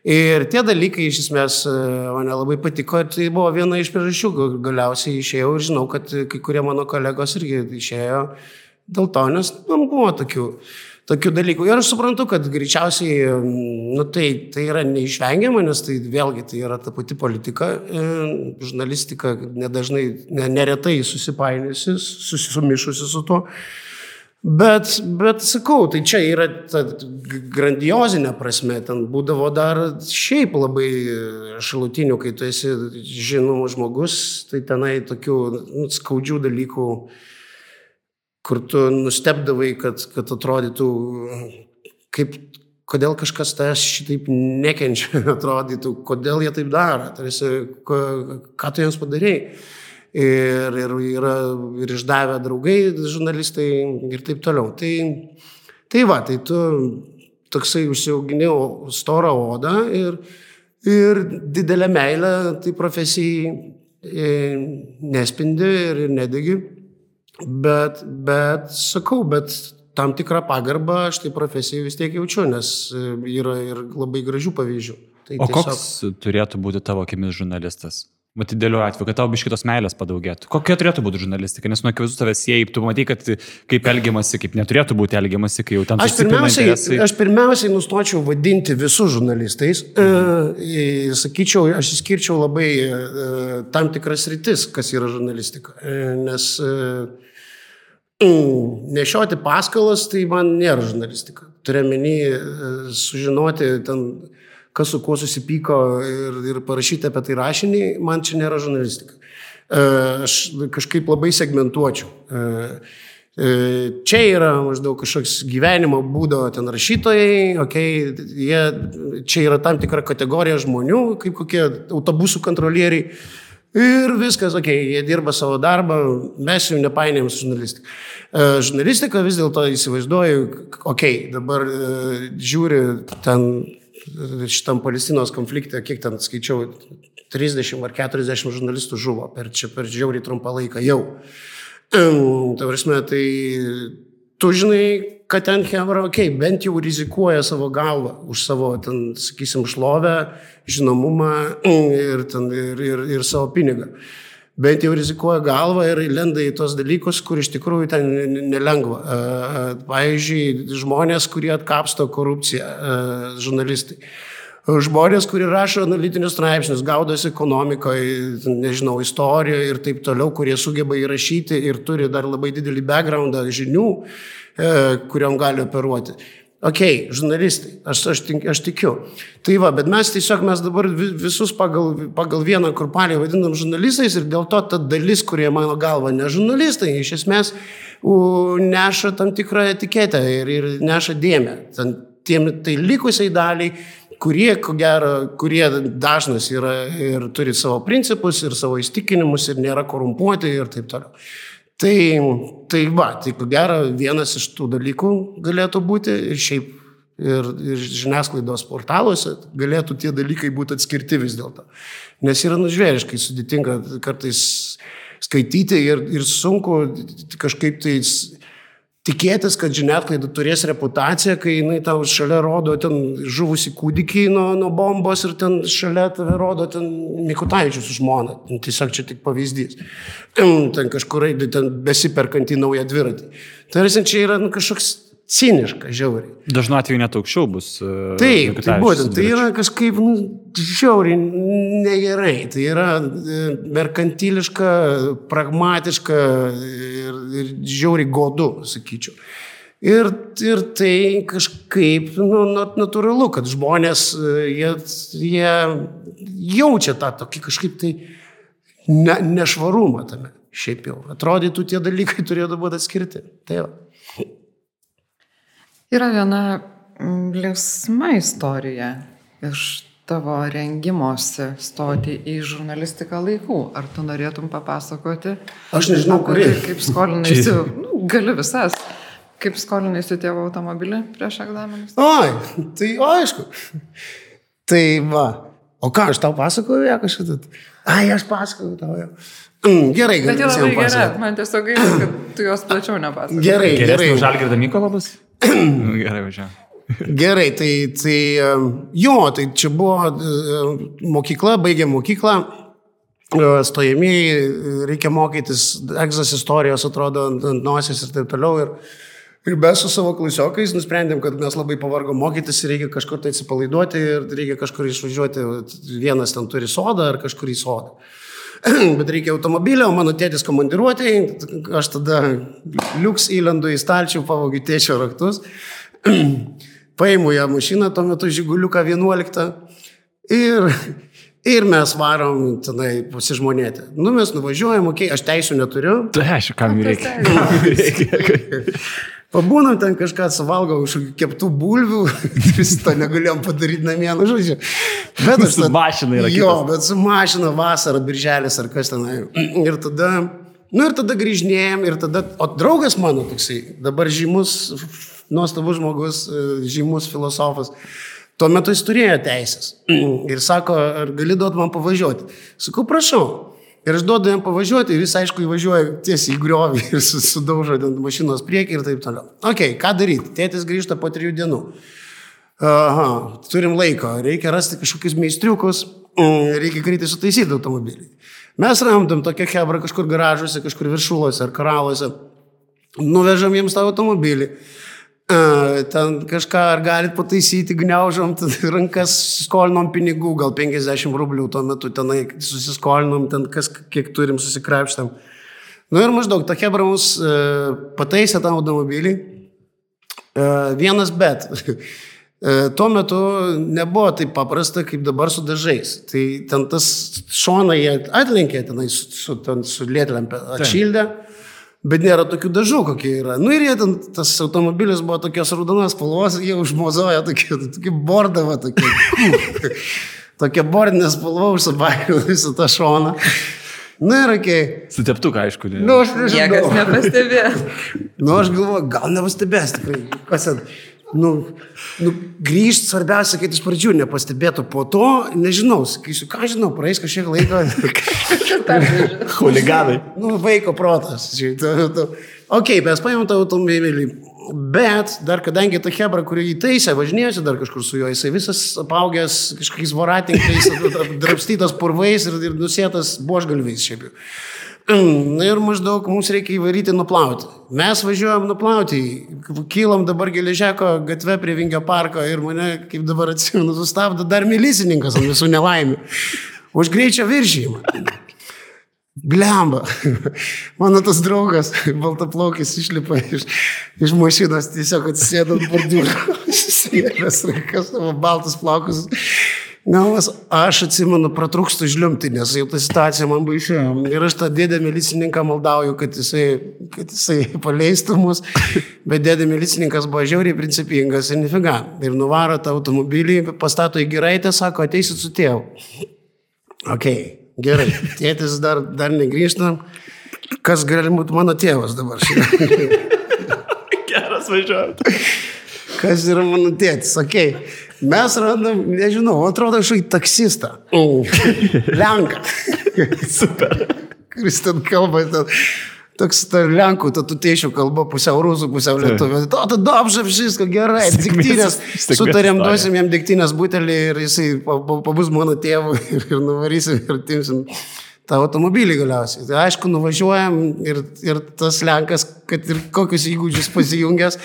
Ir tie dalykai iš esmės man labai patiko ir tai buvo viena iš priežasčių. Galiausiai išėjau ir žinau, kad kai kurie mano kolegos irgi išėjo dėl to, nes man buvo tokių, tokių dalykų. Ir aš suprantu, kad greičiausiai nu, tai, tai yra neišvengiama, nes tai vėlgi tai yra ta pati politika. Žurnalistika nedažnai, neretai susipainiusi, susisumišusi su tuo. Bet, bet sakau, tai čia yra ta grandiozinė prasme, ten būdavo dar šiaip labai šalutinių, kai tu esi žinomas žmogus, tai tenai tokių nu, skaudžių dalykų, kur tu nustebdavai, kad, kad atrodytų, kaip, kodėl kažkas tas šitaip nekenčia, (laughs) atrodytų, kodėl jie taip daro, tarsi, ką tu jiems padarėjai ir, ir yra ir išdavę draugai, žurnalistai ir taip toliau. Tai, tai va, tai tu toksai užsiauginėjau storą odą ir, ir didelę meilę tai profesijai e, nespindi ir nedegi. Bet, bet sakau, bet tam tikrą pagarbą aš tai profesijai vis tiek jaučiu, nes yra ir labai gražių pavyzdžių. Tai o tiesiog... koks turėtų būti tavo akimis žurnalistas? Matai, dėliu atveju, kad tau biškitos meilės padaugėtų. Kokia turėtų būti žurnalistika? Nes nuo akivaizdu tavęs jie, tu matai, kad kaip elgiamasi, kaip neturėtų būti elgiamasi, kai jau ten Aš pirmiausiai, aš pirmiausiai nustočiau vadinti visus žurnalistais. Mhm. E, sakyčiau, aš įskirčiau labai e, tam tikras rytis, kas yra žurnalistika. E, nes e, nešioti paskalas tai man nėra žurnalistika. Turiuomenį e, sužinoti ten kas su kuo susipyko ir, ir parašyti apie tai rašinį, man čia nėra žurnalistika. E, aš kažkaip labai segmentuočiau. E, e, čia yra maždaug kažkoks gyvenimo būdo ten rašytojai, okay, jie, čia yra tam tikra kategorija žmonių, kaip kokie autobusų kontrolieriai. Ir viskas, okei, okay, jie dirba savo darbą, mes jų nepainėjom su žurnalistika. E, žurnalistika vis dėlto įsivaizduoju, okei, okay, dabar e, žiūri ten šitam Palestinos konflikte, kiek ten skaičiau, 30 ar 40 žurnalistų žuvo per čia per žiauriai trumpą laiką jau. Ta prasme, tai tu žinai, kad ten Hebra, okei, okay, bent jau rizikuoja savo galvą už savo, ten, sakysim, šlovę, žinomumą ir, ten, ir, ir, ir savo pinigą bent jau rizikuoja galvą ir lenda į tos dalykus, kur iš tikrųjų ten nelengva. Pavyzdžiui, žmonės, kurie atkapsto korupciją, žurnalistai. Žmonės, kurie rašo analitinius straipsnius, gaudosi ekonomikoje, nežinau, istorijoje ir taip toliau, kurie sugeba įrašyti ir turi dar labai didelį backgroundą žinių, kuriam gali operuoti. Ok, žurnalistai, aš, aš, aš tikiu. Tai va, bet mes tiesiog mes dabar visus pagal, pagal vieną kurpalį vadinam žurnalistais ir dėl to ta dalis, kurie mano galva ne žurnalistai, iš esmės u, neša tam tikrą etiketę ir, ir neša dėmę. Ten, tiem, tai likusiai daliai, kurie, ko gero, kurie dažnas yra ir turi savo principus ir savo įstikinimus ir nėra korumpuoti ir taip toliau. Tai, tai va, tai ko gero vienas iš tų dalykų galėtų būti ir šiaip ir, ir žiniasklaidos portaluose galėtų tie dalykai būti atskirti vis dėlto. Nes yra nužvėriškai sudėtinga kartais skaityti ir, ir sunku kažkaip tai tikėtis, kad žiniasklaida turės reputaciją, kai jinai tau šalia rodo ten žuvusi kūdikį nuo, nuo bombos ir ten šalia tave rodo ten Mikutaičius žmona. Tiesiog čia tik pavyzdys. Ten kažkur ten besiperkantį naują dviratį. Tai čia yra nu, kažkoks ciniška, žiauriai. Dažnu atveju net aukščiau bus. Uh, Taip, tai būtent, tai yra kažkaip nu, žiauriai negerai. Tai yra e, merkantiliška, pragmatiška ir, ir žiauriai godu, sakyčiau. Ir, ir tai kažkaip nu, natūralu, kad žmonės, e, jie, jie jaučia tą tokį kažkaip tai ne, nešvarumą tame. Šiaip jau. Atrodytų, tie dalykai turėtų būti atskirti. Tai va. Yra viena mm, linksma istorija iš tavo rengimosi stoti į žurnalistiką laikų. Ar tu norėtum papasakoti? Aš nežinau, kurį. Kaip skolinaisi, nu, gali visas. Kaip skolinaisi tėvo automobilį prieš egzaminus? Oi, tai o, aišku. Tai va. O ką, aš tau pasakoju, ja kažkada? Ai, aš pasakoju tau jau. Mm, gerai, gerai. Bet jau labai gerai, man tiesiog gaila, kad tu juos plačiau nepasakoji. Gerai, gerai. Žalgirda Mykolabas? Gerai, važiuoju. (coughs) Gerai, tai, tai jo, tai čia buvo mokykla, baigė mokyklą, stojamieji, reikia mokytis, egzas istorijos atrodo ant nosies ir taip toliau. Ir, ir mes su savo klasiokais nusprendėm, kad mes labai pavargom mokytis ir reikia kažkur tai atsipalaiduoti ir reikia kažkur išvažiuoti. Vienas ten turi sodą ar kažkur į sodą. (clears throat) Bet reikia automobilio, mano tėtis komandiruotėjai, aš tada liuks įlendu į stalčių, pavogiu tėčio raktus. (clears throat) paimu ją mašiną, tuo metu žiguliuką 11 ir, ir mes varom tenai pasižmonėti. Nu, mes nuvažiuojam, okei, okay, aš teisų neturiu. Tai aišku, kam reikia. (laughs) (laughs) Pabūnam ten kažką suvalgau iš keptų bulvių, (laughs) vis to negalėjom padaryti namie, nu žodžiu. Bet aš... Su mašina yra. Jo, kitas. bet su mašina vasara, birželis ar kas tenai. Ir tada, nu ir tada grįžinėjom ir tada, o draugas mano toksai, dabar žymus nuostabus žmogus, e, žymus filosofas. Tuo metu jis turėjo teisės. (clears throat) Ir sako, ar gali duoti man pavažiuoti? Sakau, prašau. Ir aš duodu jam pavažiuoti ir jis, aišku, įvažiuoja tiesiai į griovį ir sudaužo ant mašinos priekį ir taip toliau. Ok, ką daryti? Tėtis grįžta po trijų dienų. Aha, turim laiko, reikia rasti kažkokius meistriukus. mm, reikia greitai sutaisyti automobilį. Mes ramdam tokią hebrą kažkur garažuose, kažkur viršuose ar karaluose. Nuvežam jiems tą automobilį. Ten kažką ar galit pataisyti, gniaužom, ten (laughs) rankas skolinom pinigų, gal 50 rublių tuo metu tenai susiskolinom, ten kas kiek turim susikrapštam. Nu ir maždaug ta hebra mus e, pataisė tą automobilį. E, Vienas bet. (laughs) E, Tuo metu nebuvo taip paprasta, kaip dabar su dažais. Tai ten tas šoną jie atlenkė, tenai su, su, ten, su lėtlempė atšildė, bet nėra tokių dažų, kokie yra. Nu ir jie ten, tas automobilis buvo tokios raudonos spalvos, jie užmozojo tokį, tokį bordavą, tokį, (laughs) tokia bordinė spalva užsibaigė visą tą šoną. Na ir okei. Okay. Su teptuku, aišku. Ne. Nu, aš nežinau. Niekas nepastebės. Nu, aš galvoju, gal nepastebės tikrai. Kas ten? Nu, nu grįžti svarbiausia, kad iš pradžių nepastebėtų, po to, nežinau, sakysiu, ką žinau, praeis kažkiek laiko. (laughs) Huliganai. nu, vaiko protas. Ok, mes paėmėm tą automobilį. Bet dar kadangi ta hebra, kurį įtaisė, važinėjosi dar kažkur su juo, jisai visas apaugęs kažkokiais voratinkais, (laughs) drapstytas purvais ir, ir nusėtas buožgalviais šiaip jau. (clears throat) Ir maždaug mums reikia įvaryti nuplauti. Mes važiuojam nuplauti, kylam dabar geležeko gatve prie Vingio parko ir mane, kaip dabar atsimenu, sustabdo dar milicininkas ant visų nelaimių. Už greičio viršymą. Blemba. Mano tas draugas, baltaplaukis, išlipa iš, iš mašinos, tiesiog atsisėdo ant bordiūro, (laughs) susijęs rankas savo baltus plaukus. Galvas, aš atsimenu, pratrūkstu žliumti, nes jau ta situacija man baisėjo. Ir aš tą dėdę milicininką maldauju, kad jisai, kad jisai paleistų mus. Bet dėdė milicininkas buvo žiauriai principingas ir nifiga. Ir nuvaro tą automobilį, pastato į giraitę, sako, ateisit su tėvu. Ok, gerai. Tėtis dar, dar negrįžta. Kas gali būti mano tėvas dabar? (laughs) Geras važiuojant. Kas yra mano tėtis? Ok. Mes randam, nežinau, atrodo, kažkokį taksistą. Lenką. Super. Kuris ten kalba, ten, toks ta Lenkų, ta tutėšių kalba, pusiau rusų, pusiau lietuvių. O, tada apžav viską gerai. Diktinės, sutarėm, duosim jam diktinės butelį ir jisai pa- pa- pabus mano tėvų (laughs) ir, ir nuvarysim ir timsim tą automobilį galiausiai. Tai aišku, nuvažiuojam ir, ir tas Lenkas, kad ir kokius įgūdžius pasijungęs,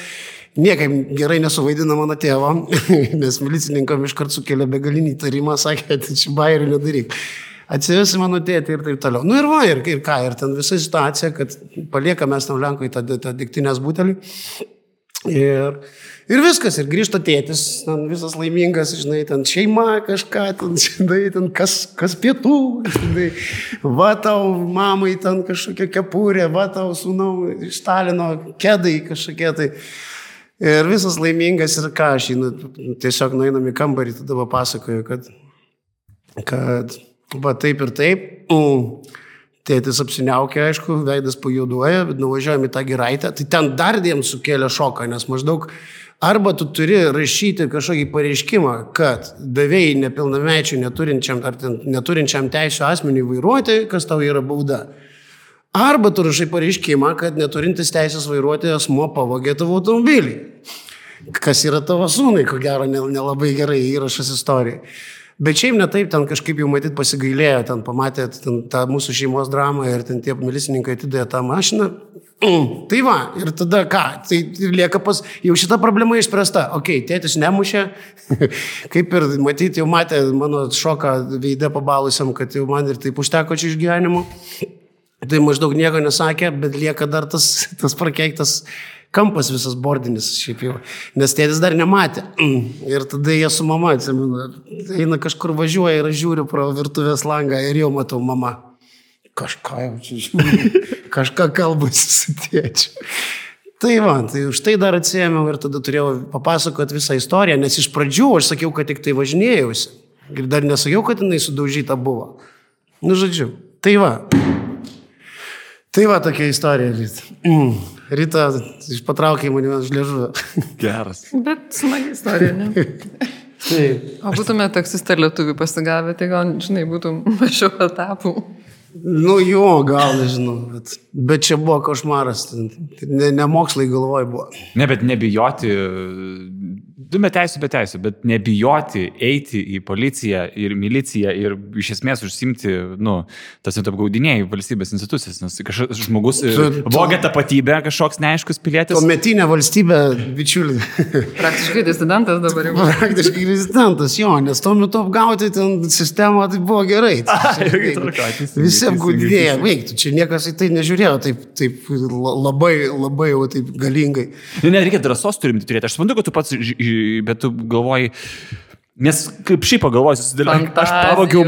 niekaip gerai nesuvaidina mano tėvo, (laughs) nes milicininkam iškart sukelia begalinį įtarimą, sakė, tai čia bairių nedaryk. Atsivesi mano tėtį ir taip toliau. Nu ir va, ir, ir ką, ir ten visa situacija, kad paliekame tam Lenkui tą, tą diktinės butelį. Ir, ir viskas, ir grįžta tėtis, ten visas laimingas, žinai, ten šeima kažką, ten, žinai, ten kas, kas pietų, žinai, va tau mamai ten kažkokia kepurė, va tau sūnau iš Stalino kedai kažkokie tai. Ir visas laimingas ir ką aš einu, tiesiog nueinam į kambarį, tada papasakoju, kad, kad va taip ir taip. Mm. Tėtis apsiniaukia, aišku, veidas pajuduoja, bet nuvažiuojame į tą giraitę. Tai ten dar diem sukėlė šoką, nes maždaug arba tu turi rašyti kažkokį pareiškimą, kad davėjai nepilnamečiui neturinčiam, ar neturinčiam teisų asmeniui vairuoti, kas tau yra bauda. Arba tu rašai pareiškimą, kad neturintis teisės vairuoti asmo pavogė tavo automobilį. Kas yra tavo sūnai, ko gero, nel- nelabai gerai įrašas istorijai. Bet šiaip ne taip, ten kažkaip jau matyt pasigailėjo, ten pamatė ten tą mūsų šeimos dramą ir ten tie milicininkai atidėjo tą mašiną. (clears throat) Tai va, ir tada ką, tai lieka pas, jau šita problema išspręsta. Ok, tėtis nemušė, (laughs) kaip ir matyti, jau matė mano šoką veidę pabalusiam, kad jau man ir taip užteko čia išgyvenimo. Tai maždaug nieko nesakė, bet lieka dar tas, (laughs) tas prakeiktas kampas visas bordinis šiaip jau. Nes tėtis dar nematė. (clears throat) Ir tada jie su mama, atsimenu, eina kažkur važiuoja ir aš žiūriu pro virtuvės langą ir jau matau mama. Kažką jau čia žiūriu. (laughs) Kažką kalbasi su tėčiu. Tai va, tai už tai dar atsėmiau ir tada turėjau papasakoti visą istoriją, nes iš pradžių aš sakiau, kad tik tai važinėjausi. Ir dar nesakiau, kad jinai sudaužyta buvo. Nu, žodžiu. Tai va. Tai va tokia istorija, Rita. Mm. Rita patraukė mane už liežuvio. Geras. Bet smagi istorija, ne? Taip. O būtume taksistą lietuvių pasigavę, tai gal, žinai, būtum mažiau etapų. Nu jo, gal nežinau, bet, bet čia buvo košmaras, ne, ne mokslai galvoj buvo. Ne, bet nebijoti, Du be teisų, be teisų, bet nebijoti eiti į policiją ir miliciją ir iš esmės užsimti, nu, tas jau apgaudinėjai valstybės institucijas, nes kažkoks žmogus vogia tapatybę, kažkoks neaiškus pilietis. Tuometinė valstybė, bičiuli, Praktiškai disidentas dabar jau. praktiškai rezidentas, jo, nes tuo metu apgauti ten sistemą tai buvo gerai. (laughs) Visi teisingai, apgaudinėja, veiktų, čia niekas į tai nežiūrėjo taip, taip la- labai, labai jau taip galingai. Ne, reikia drąsos turim turėti. Aš suprantu, kad tu pats, bet tu galvoji, nes kaip šiaip pagalvoji, susidėlioji, aš pavogiau.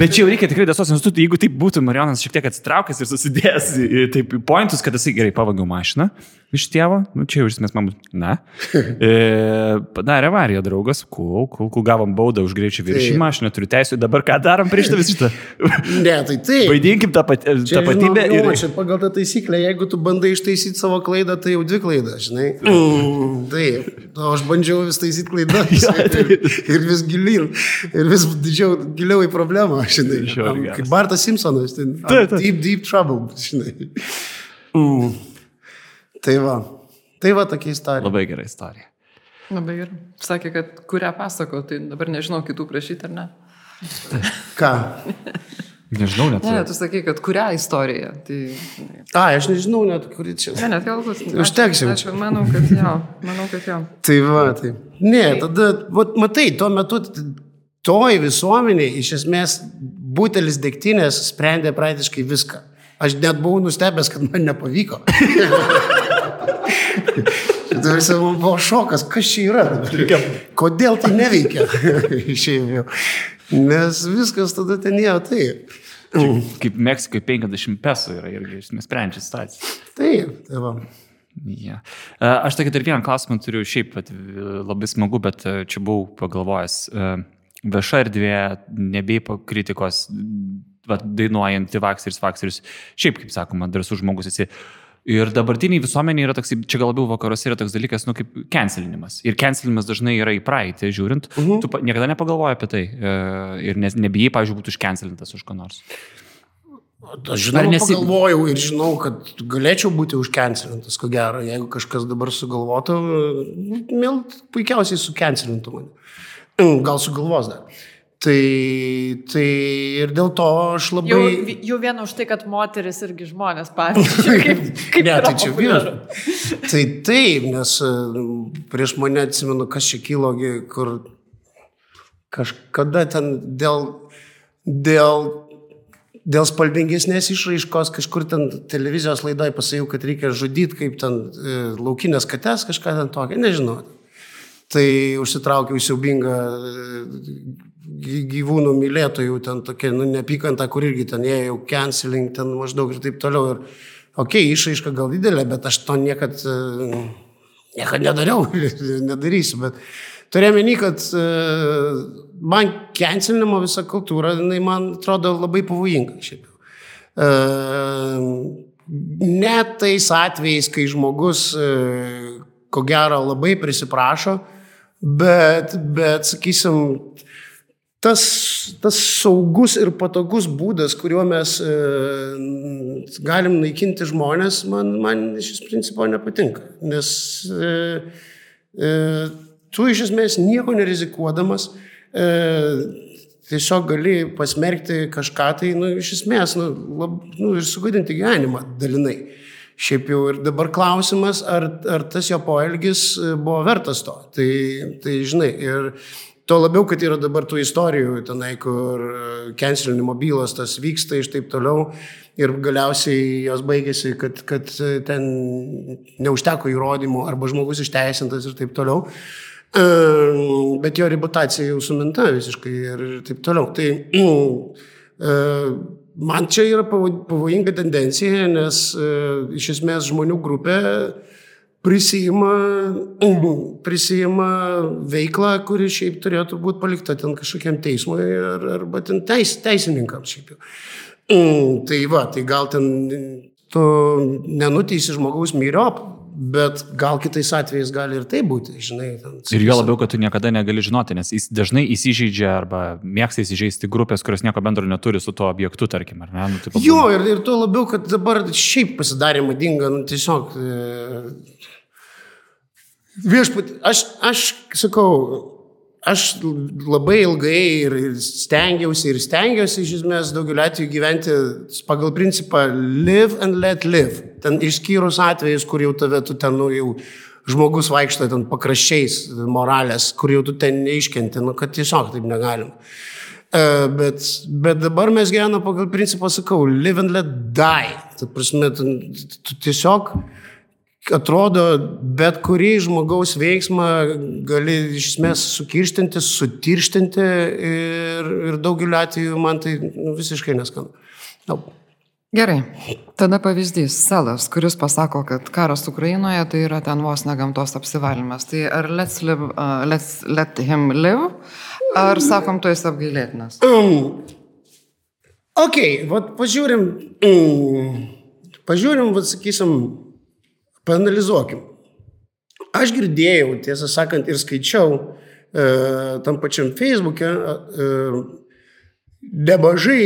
Bet čia jau reikia tikrai nes tu, jeigu taip būtų Marijonas šiek tiek atsitraukęs ir susidėjęs taip, pointus, kad jisai gerai pavogiau mašiną iš tėvo, nu čia jau iš esmės man būtų, na. (laughs) E, padarė avariją draugas, kul, kul, kul gavom baudą už greičio viršymą, aš neturiu teisų, dabar ką darom prieš tą visą šitą. (laughs) Ne, tai taip. Vaidinkim tą pat- Čia, tapatybę žinok, ir... nu, čia pagal tą taisyklę, jeigu tu bandai ištaisyti savo klaidą, tai jau dvi klaidas, žinai. (laughs) Mm, taip, o aš bandžiau vis taisyti klaidas ir, ir vis gilin, ir vis didžiau, giliau į problemą, žinai. Kaip Bartas Simpsonas, taip. deep, deep trouble, žinai. Mm. Tai va, tai va tokia istorija. Labai gera istorija. Labai gerai. Sakė, kad kurią pasako, tai dabar nežinau kitų prašyti ar ne. (laughs) Ką? Nežinau net. Ne, tu sakai, kad kurią istoriją. Tai... A, aš nežinau net, kuri čia. Ne, net galbūt. Užteks jau Aš aš manau, kad jo. Manau, kad jo. Tai va, tai. Ne, tada, vat, matai, tuo metu toj visuomeniai iš esmės butelis degtinės sprendė praktiškai viską. Aš net buvau nustebęs, kad man nepavyko. (laughs) Tarsi man buvo šokas, kas čia yra. Kodėl tai neveikia? (laughs) Šiaip jau. Nes viskas tada ten ėjo taip. Kaip Meksikoje 50 peso yra irgi, mes sprendžia situaciją. Taip, tai va. E, Aš tokį dar vieną klausimą turiu, šiaip vat, labai smagu, bet e, čia buvau pagalvojęs. e, Vieša erdvė, nebeipo kritikos, vat, dainuojant, vakserius, vakserius, šiaip, kaip sakoma, drąsus žmogus esi. Ir dabartiniai visuomeniai yra toks, čia gal labiau vakaruose yra toks dalykas, nu, kaip cancelinimas. Ir cancelinimas dažnai yra į praeitį, žiūrint. Uh -huh. Tu pa- niekada nepagalvoji apie tai. e, Ir nes, nebijai, pavyzdžiui, būti užcancelintas už ką nors. Aš žinau, nesi- pagalvojau ir žinau, kad galėčiau būti užkencelintas, ko gero, jeigu kažkas dabar sugalvotų, mėl puikiausiai sukencelintų mane. Gal sugalvos dar. Tai, tai ir dėl to aš labai... Jau, jau vien už tai, kad moteris irgi žmonės, pavyzdžiui, (laughs) kaip, kaip ne, tai čia vyras. Tai taip, nes e, prieš mane atsimenu, kas čia kilo, gi, kur kažkada ten dėl, dėl, dėl spalvingesnės išraiškos kažkur ten televizijos laidoje pasakiau, kad reikia žudyti kaip ten e, laukinės kates, kažką ten tokio, nežinau. Tai užsitraukiau siaubingą gyvūnų mylėtojų, ten tokia, nu, neapykanta, kur irgi ten ėjo canceling, ten maždaug ir taip toliau. Ir, okei, okay, išraiška gal didelė, bet aš to niekad, e, niekad nedariau, (laughs) nedarysiu, bet turėjau meni, kad e, man cancelinimo visa kultūra, jinai man atrodo labai pavojinga šiaip. jau. E, Net tais atvejais, kai žmogus, ko gero, labai prisiprašo, bet, bet sakysim, tas, tas saugus ir patogus būdas, kuriuo mes e, galim naikinti žmonės, man, man iš principo nepatinka. Nes e, e, tu iš esmės nieko nerizikuodamas, e, tiesiog gali pasmerkti kažką tai, nu, iš esmės, nu, lab, nu, ir sugadinti gyvenimą dalinai. Šiaip jau ir dabar klausimas, ar, ar tas jo poelgis e, buvo vertas to. Tai, tai žinai, ir tuo labiau, kad yra dabar tų istorijų tenai, kur cancelinimo bylos tas vyksta iš taip toliau ir galiausiai jos baigėsi, kad, kad e, ten neužteko įrodymų arba žmogus išteisintas ir taip toliau. E, Bet jo reputacija jau suminta visiškai ir taip toliau. Tai (clears throat) e, man čia yra pavo- pavojinga tendencija, nes iš esmės žmonių grupė prisijima, prisijima veiklą, kuri šiaip turėtų būti palikta ten kažkokiam teismui ar, arba ten teis, teisininkams šiaip jau. Tai va, tai gal ten tu nenuteisi žmogaus myriop, bet gal kitais atvejais gali ir tai būti, žinai. Ten, Ir jo labiau, kad tu niekada negali žinoti, nes jis dažnai įsižeidžia arba mėgsta įsižeisti grupės, kurios nieko bendro neturi su tuo objektu, tarkim, ar ne? Nu, taip, Jo, ir, ir tuo labiau, kad dabar šiaip pasidarė madinga, nu, tiesiog. E, Viešpat, aš, aš sakau, aš labai ilgai ir, ir stengiausi ir stengiausi iš esmės daugeliu atveju gyventi pagal principą live and let live. Ten išskyrus atvejus, kur jau tave tu ten, nu, jau žmogus vaikšto ten pakraščiais moralės, kur jau tu ten neiškenti, nu, kad tiesiog taip negalim. Uh, bet, bet dabar mes gyvename pagal principą, sakau, live and let die. Tai prasme, tu, tu tiesiog atrodo, bet kurį žmogaus veiksmą gali iš esmės sukirštinti, sutirštinti ir, ir daugeliu atveju man tai nu, visiškai neskanu. No. Gerai, tada pavyzdys - Selas, kuris pasako, kad karas Ukrainoje tai yra ten vos ne gamtos apsivalymas. Tai ar let's, live, uh, let's let him live, ar sakom, tu esi apgailėtinas? Um, ok, vat pažiūrim, um, pažiūrim, vat sakysim, panalizuokim. Aš girdėjau, tiesą sakant, ir skaičiau uh, tam pačiam Facebook'e uh, nemažai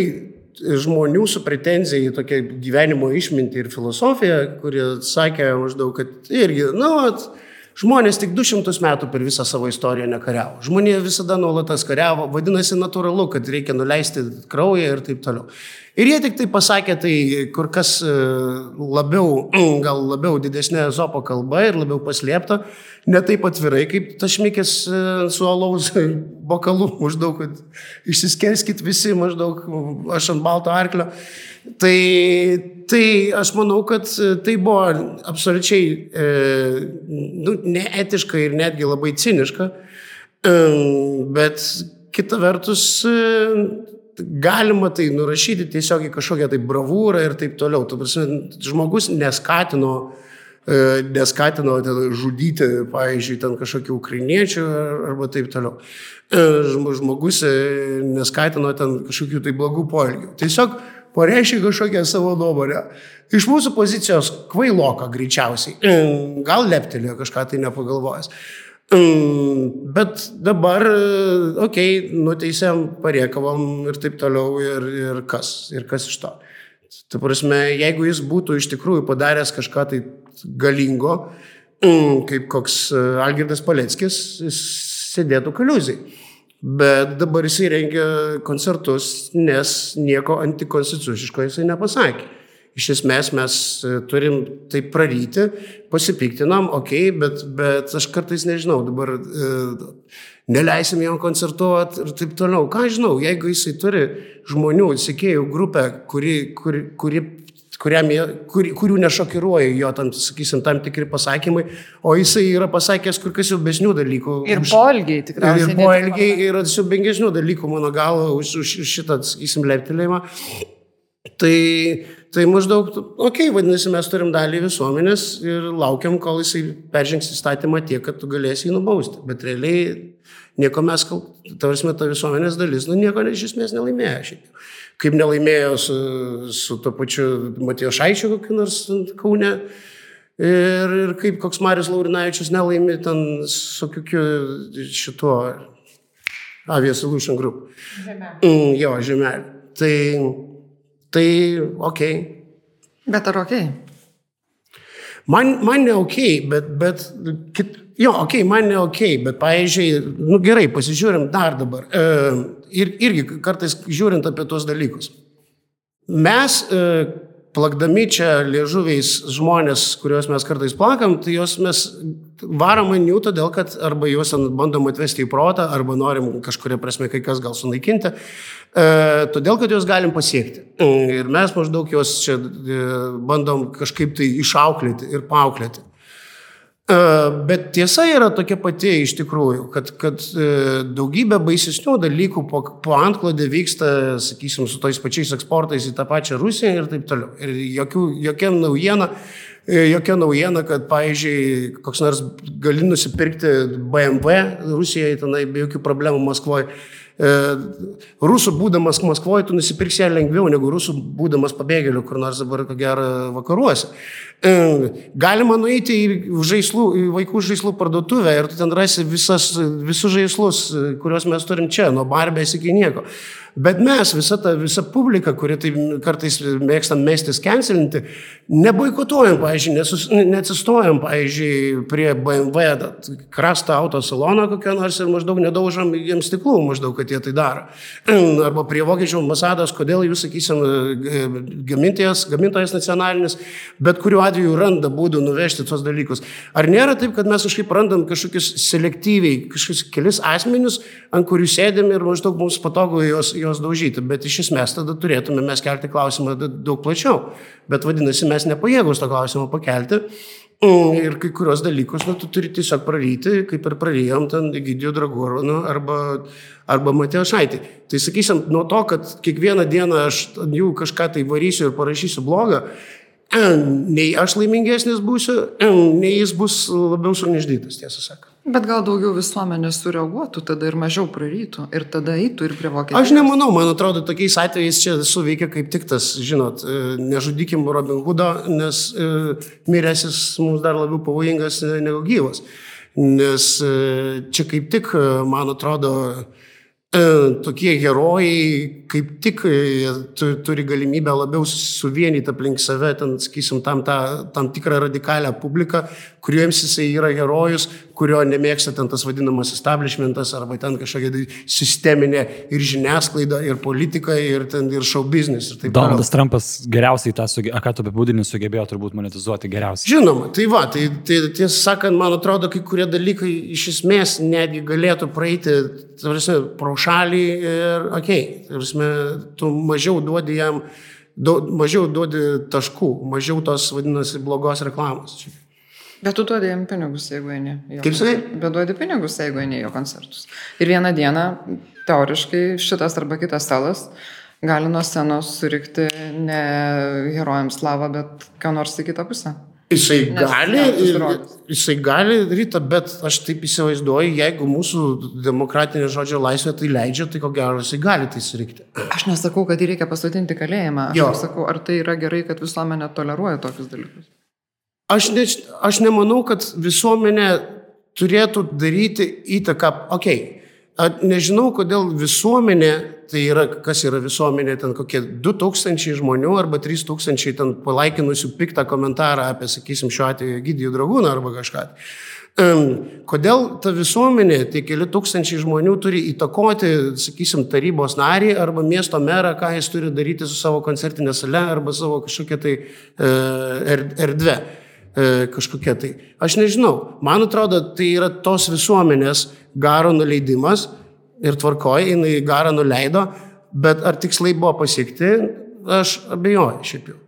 žmonių su pretenzija į tokią gyvenimo išmintį ir filosofiją, kurie sakė maždaug, kad irgi, na, nu, žmonės tik 200 metų per visą savo istoriją nekariavo. Žmonė visada nuolatas kariavo, vadinasi natūralu, kad reikia nuleisti kraują ir taip toliau. Ir jie tik tai pasakė tai kur kas e, labiau, (clears throat) gal labiau didesnė zopo kalba ir labiau paslėpta, ne taip atvirai, kaip tašmikis e, su alaus (laughs) bokalu, maždaug, kad išsiskerskit visi, maždaug aš ant balto arklio. Tai, tai aš manau, kad tai buvo absoliučiai e, nu, neetiška ir netgi labai ciniška, e, bet kita vertus e, galima tai nurašyti tiesiog į kažkokią tai bravūrą ir taip toliau. Tu prasme, žmogus neskatino, e, neskatino žudyti, pavyzdžiui, ten kažkokių ukrainiečių arba taip toliau. E, žmogus e, neskatino ten kažkokių tai blogų poelgių. Tiesiog pareiškia kažkokią savo nuomonę. Iš mūsų pozicijos kvailoka greičiausiai. Gal leptelėjo kažką tai nepagalvojęs. Mm, bet dabar, okei, okay, nuteisėm, pariekavom ir taip toliau ir, ir kas, ir kas iš to. Tai prasme, jeigu jis būtų iš tikrųjų padaręs kažką tai galingo, mm, kaip koks e, Algirdas Paleckis, jis sėdėtų kaliuzai. Bet dabar jis įrengia koncertus, nes nieko antikonstituciško jisai nepasakė. Iš esmės mes e, turim tai praryti, pasipiktinam, okei, okay, bet, bet aš kartais nežinau, dabar e, neleisim jam koncertuoti ir taip toliau. Ką žinau, jeigu jisai turi žmonių, sekėjų grupę, kuri, kuri, kuri kuriam kur, kurių nešokiruoja jo, tam, sakysim, tam tikri pasakymai, o jisai yra pasakęs kur kas siubesnių dalykų. Ir poelgiai tikriausiai. Ir, ir poelgiai yra siubingesnių dalykų, mano galva, už, už šitą, sakysim, leptelėjimą. Tai, Tai maždaug, okei, okay, vadinasi, mes turim dalį visuomenės ir laukiam, kol jisai peržengs įstatymą tiek, kad tu galėsi jį nubausti. Bet realiai nieko mes, tavrasme, ta visuomenės dalis, nu nieko iš esmės nelaimėjo šiaip. Kaip nelaimėjo su, su to pačiu Matijo Šaičiu kokiu nors Kaune. Ir, ir kaip koks Marius Laurinavičius nelaimi ten su kokiu šituo Avia Solution Group. Žemelė. Mm, jo, žemelė. Tai Tai ok. Bet ar ok? Man, man ne ok, bet, bet kit, jo, ok, man ne ok, bet, pavyzdžiui, nu gerai, pasižiūrim dar dabar. E, ir, irgi kartais žiūrint apie tuos dalykus. Mes e, plakdami čia liežuviais žmonės, kuriuos mes kartais plakam, tai juos mes varom ant jų todėl, kad arba juos bandom atvesti į protą, arba norim kažkuria prasme kai kas gal sunaikinti, e, todėl, kad juos galim pasiekti. Ir mes maždaug juos čia e, bandom kažkaip tai išauklėti ir paauklėti. E, bet tiesa yra tokia pati iš tikrųjų, kad, kad e, daugybė baisesnių dalykų po, po antklodė vyksta, sakysim, su tais pačiais eksportais į tą pačią Rusiją ir taip toliau. Ir jokių, jokia naujiena, e, jokia naujiena, kad, pavyzdžiui, koks nors gali nusipirkti BMW Rusijoje, tenai be jokių problemų Maskvoje. E, rusų būdamas Maskvoje, tu nusipirksi ją lengviau negu rusų būdamas pabėgėliu, kur nors dabar, ko gero, vakaruose. E, galima nueiti į, žaislų, į vaikų žaislų parduotuvę ir tu ten rasi visas, visus žaislus, kuriuos mes turim čia, nuo barbės iki nieko. Bet mes, visa ta visa publika, kuri tai kartais mėgstam mestis cancelinti, neboikotuojam, pavyzdžiui, neatsistojam, pavyzdžiui, prie BMW krastą autosaloną kokią nors ir maždaug nedaužam jiems stiklų, maždaug, kad jie tai daro. (clears throat) Arba prie vokiečių ambasados, kodėl jūs, sakysim, gamintojas, gamintojas nacionalinis, bet kuriuo atveju randa būdų nuvežti tos dalykus. Ar nėra taip, kad mes kažkaip randam kažkokius selektyviai, kažkokius kelis asmenius, ant kurių sėdėm ir maždaug mums patogu juos, juos daužyti, bet iš esmės tada turėtume mes kelti klausimą daug plačiau. Bet vadinasi, mes nepajėgus to klausimo pakelti. Mm, ir kai kurios dalykus, nu, tu turi tiesiog praryti, kaip ir prarijom ten Gidijų Dragūrų arba, arba Matėjo Šaitį. Tai sakysim, nuo to, kad kiekvieną dieną aš jų kažką tai varysiu ir parašysiu blogą, (clears throat) nei aš laimingesnis būsiu, (clears throat) nei jis bus labiau suneždytas, tiesą sakant. Bet gal daugiau visuomenė sureaguotų, tada ir mažiau prarytų, ir tada eitų ir prie vokietijos. Aš nemanau, man atrodo, tokiais atvejais čia suveikia kaip tik tas, žinot, e, nežudykim Robin Hoodo, nes e, miręsis mums dar labiau pavojingas negu gyvas. Nes e, čia kaip tik, man atrodo, tokie herojai kaip tik turi galimybę labiau suvienyti aplink save, ten, sakysim, tam, tą, tam tikrą radikalią publiką, kuriems jisai yra herojus, kurio nemėgsta ten tas vadinamas establishmentas arba ten kažkokia tai sisteminė ir žiniasklaida, ir politika, ir, ten, ir show business. Ir Donaldas Trumpas geriausiai tą, suge... ką tu apibūdini, sugebėjo turbūt monetizuoti geriausiai. Žinoma, tai va, tai, tai tiesą sakant, man atrodo, kai kurie dalykai iš esmės netgi galėtų praeiti, tarsi, pro šalį ir, okei, okay, tu mažiau duodi jam, du, mažiau duodi taškų, mažiau tos, vadinasi, blogos reklamos. Bet tu duodi jam pinigus, jeigu eini. Kaip sakai? Bet duodi pinigus, jeigu eini jo koncertus. Ir vieną dieną, teoriškai, šitas arba kitas stalas gali nuo scenos surikti ne herojams slavą, bet ką nors į kitą pusę. Jisai Nes, gali, jisai gali daryti, bet aš taip įsivaizduoju, jeigu mūsų demokratinė žodžio laisvė tai leidžia, tai ko gero jisai gali tai surikti. Aš nesakau, kad jį reikia pasodinti kalėjimą. Aš sakau, ar tai yra gerai, kad visuomenė toleruoja tokius dalykus. Aš, ne, aš nemanau, kad visuomenė turėtų daryti įtaką, okei, okay, nežinau, kodėl visuomenė, tai yra, kas yra visuomenė, ten kokie 2000 žmonių arba 3000 ten palaikinusių piktą komentarą apie, sakysim, šiuo atveju Gydijų dragūną arba kažką. Kodėl ta visuomenė, tie keli tūkstančiai žmonių turi įtakoti, sakysim, tarybos narį arba miesto merą, ką jis turi daryti su savo koncertinė sale arba savo kažkokia tai uh, erdvė. Er, e, kažkokia tai. Aš nežinau, man atrodo, tai yra tos visuomenės garo nuleidimas ir tvarkoji, jinai garą nuleido, bet ar tikslai buvo pasiekti, aš abejoju šiaip jau.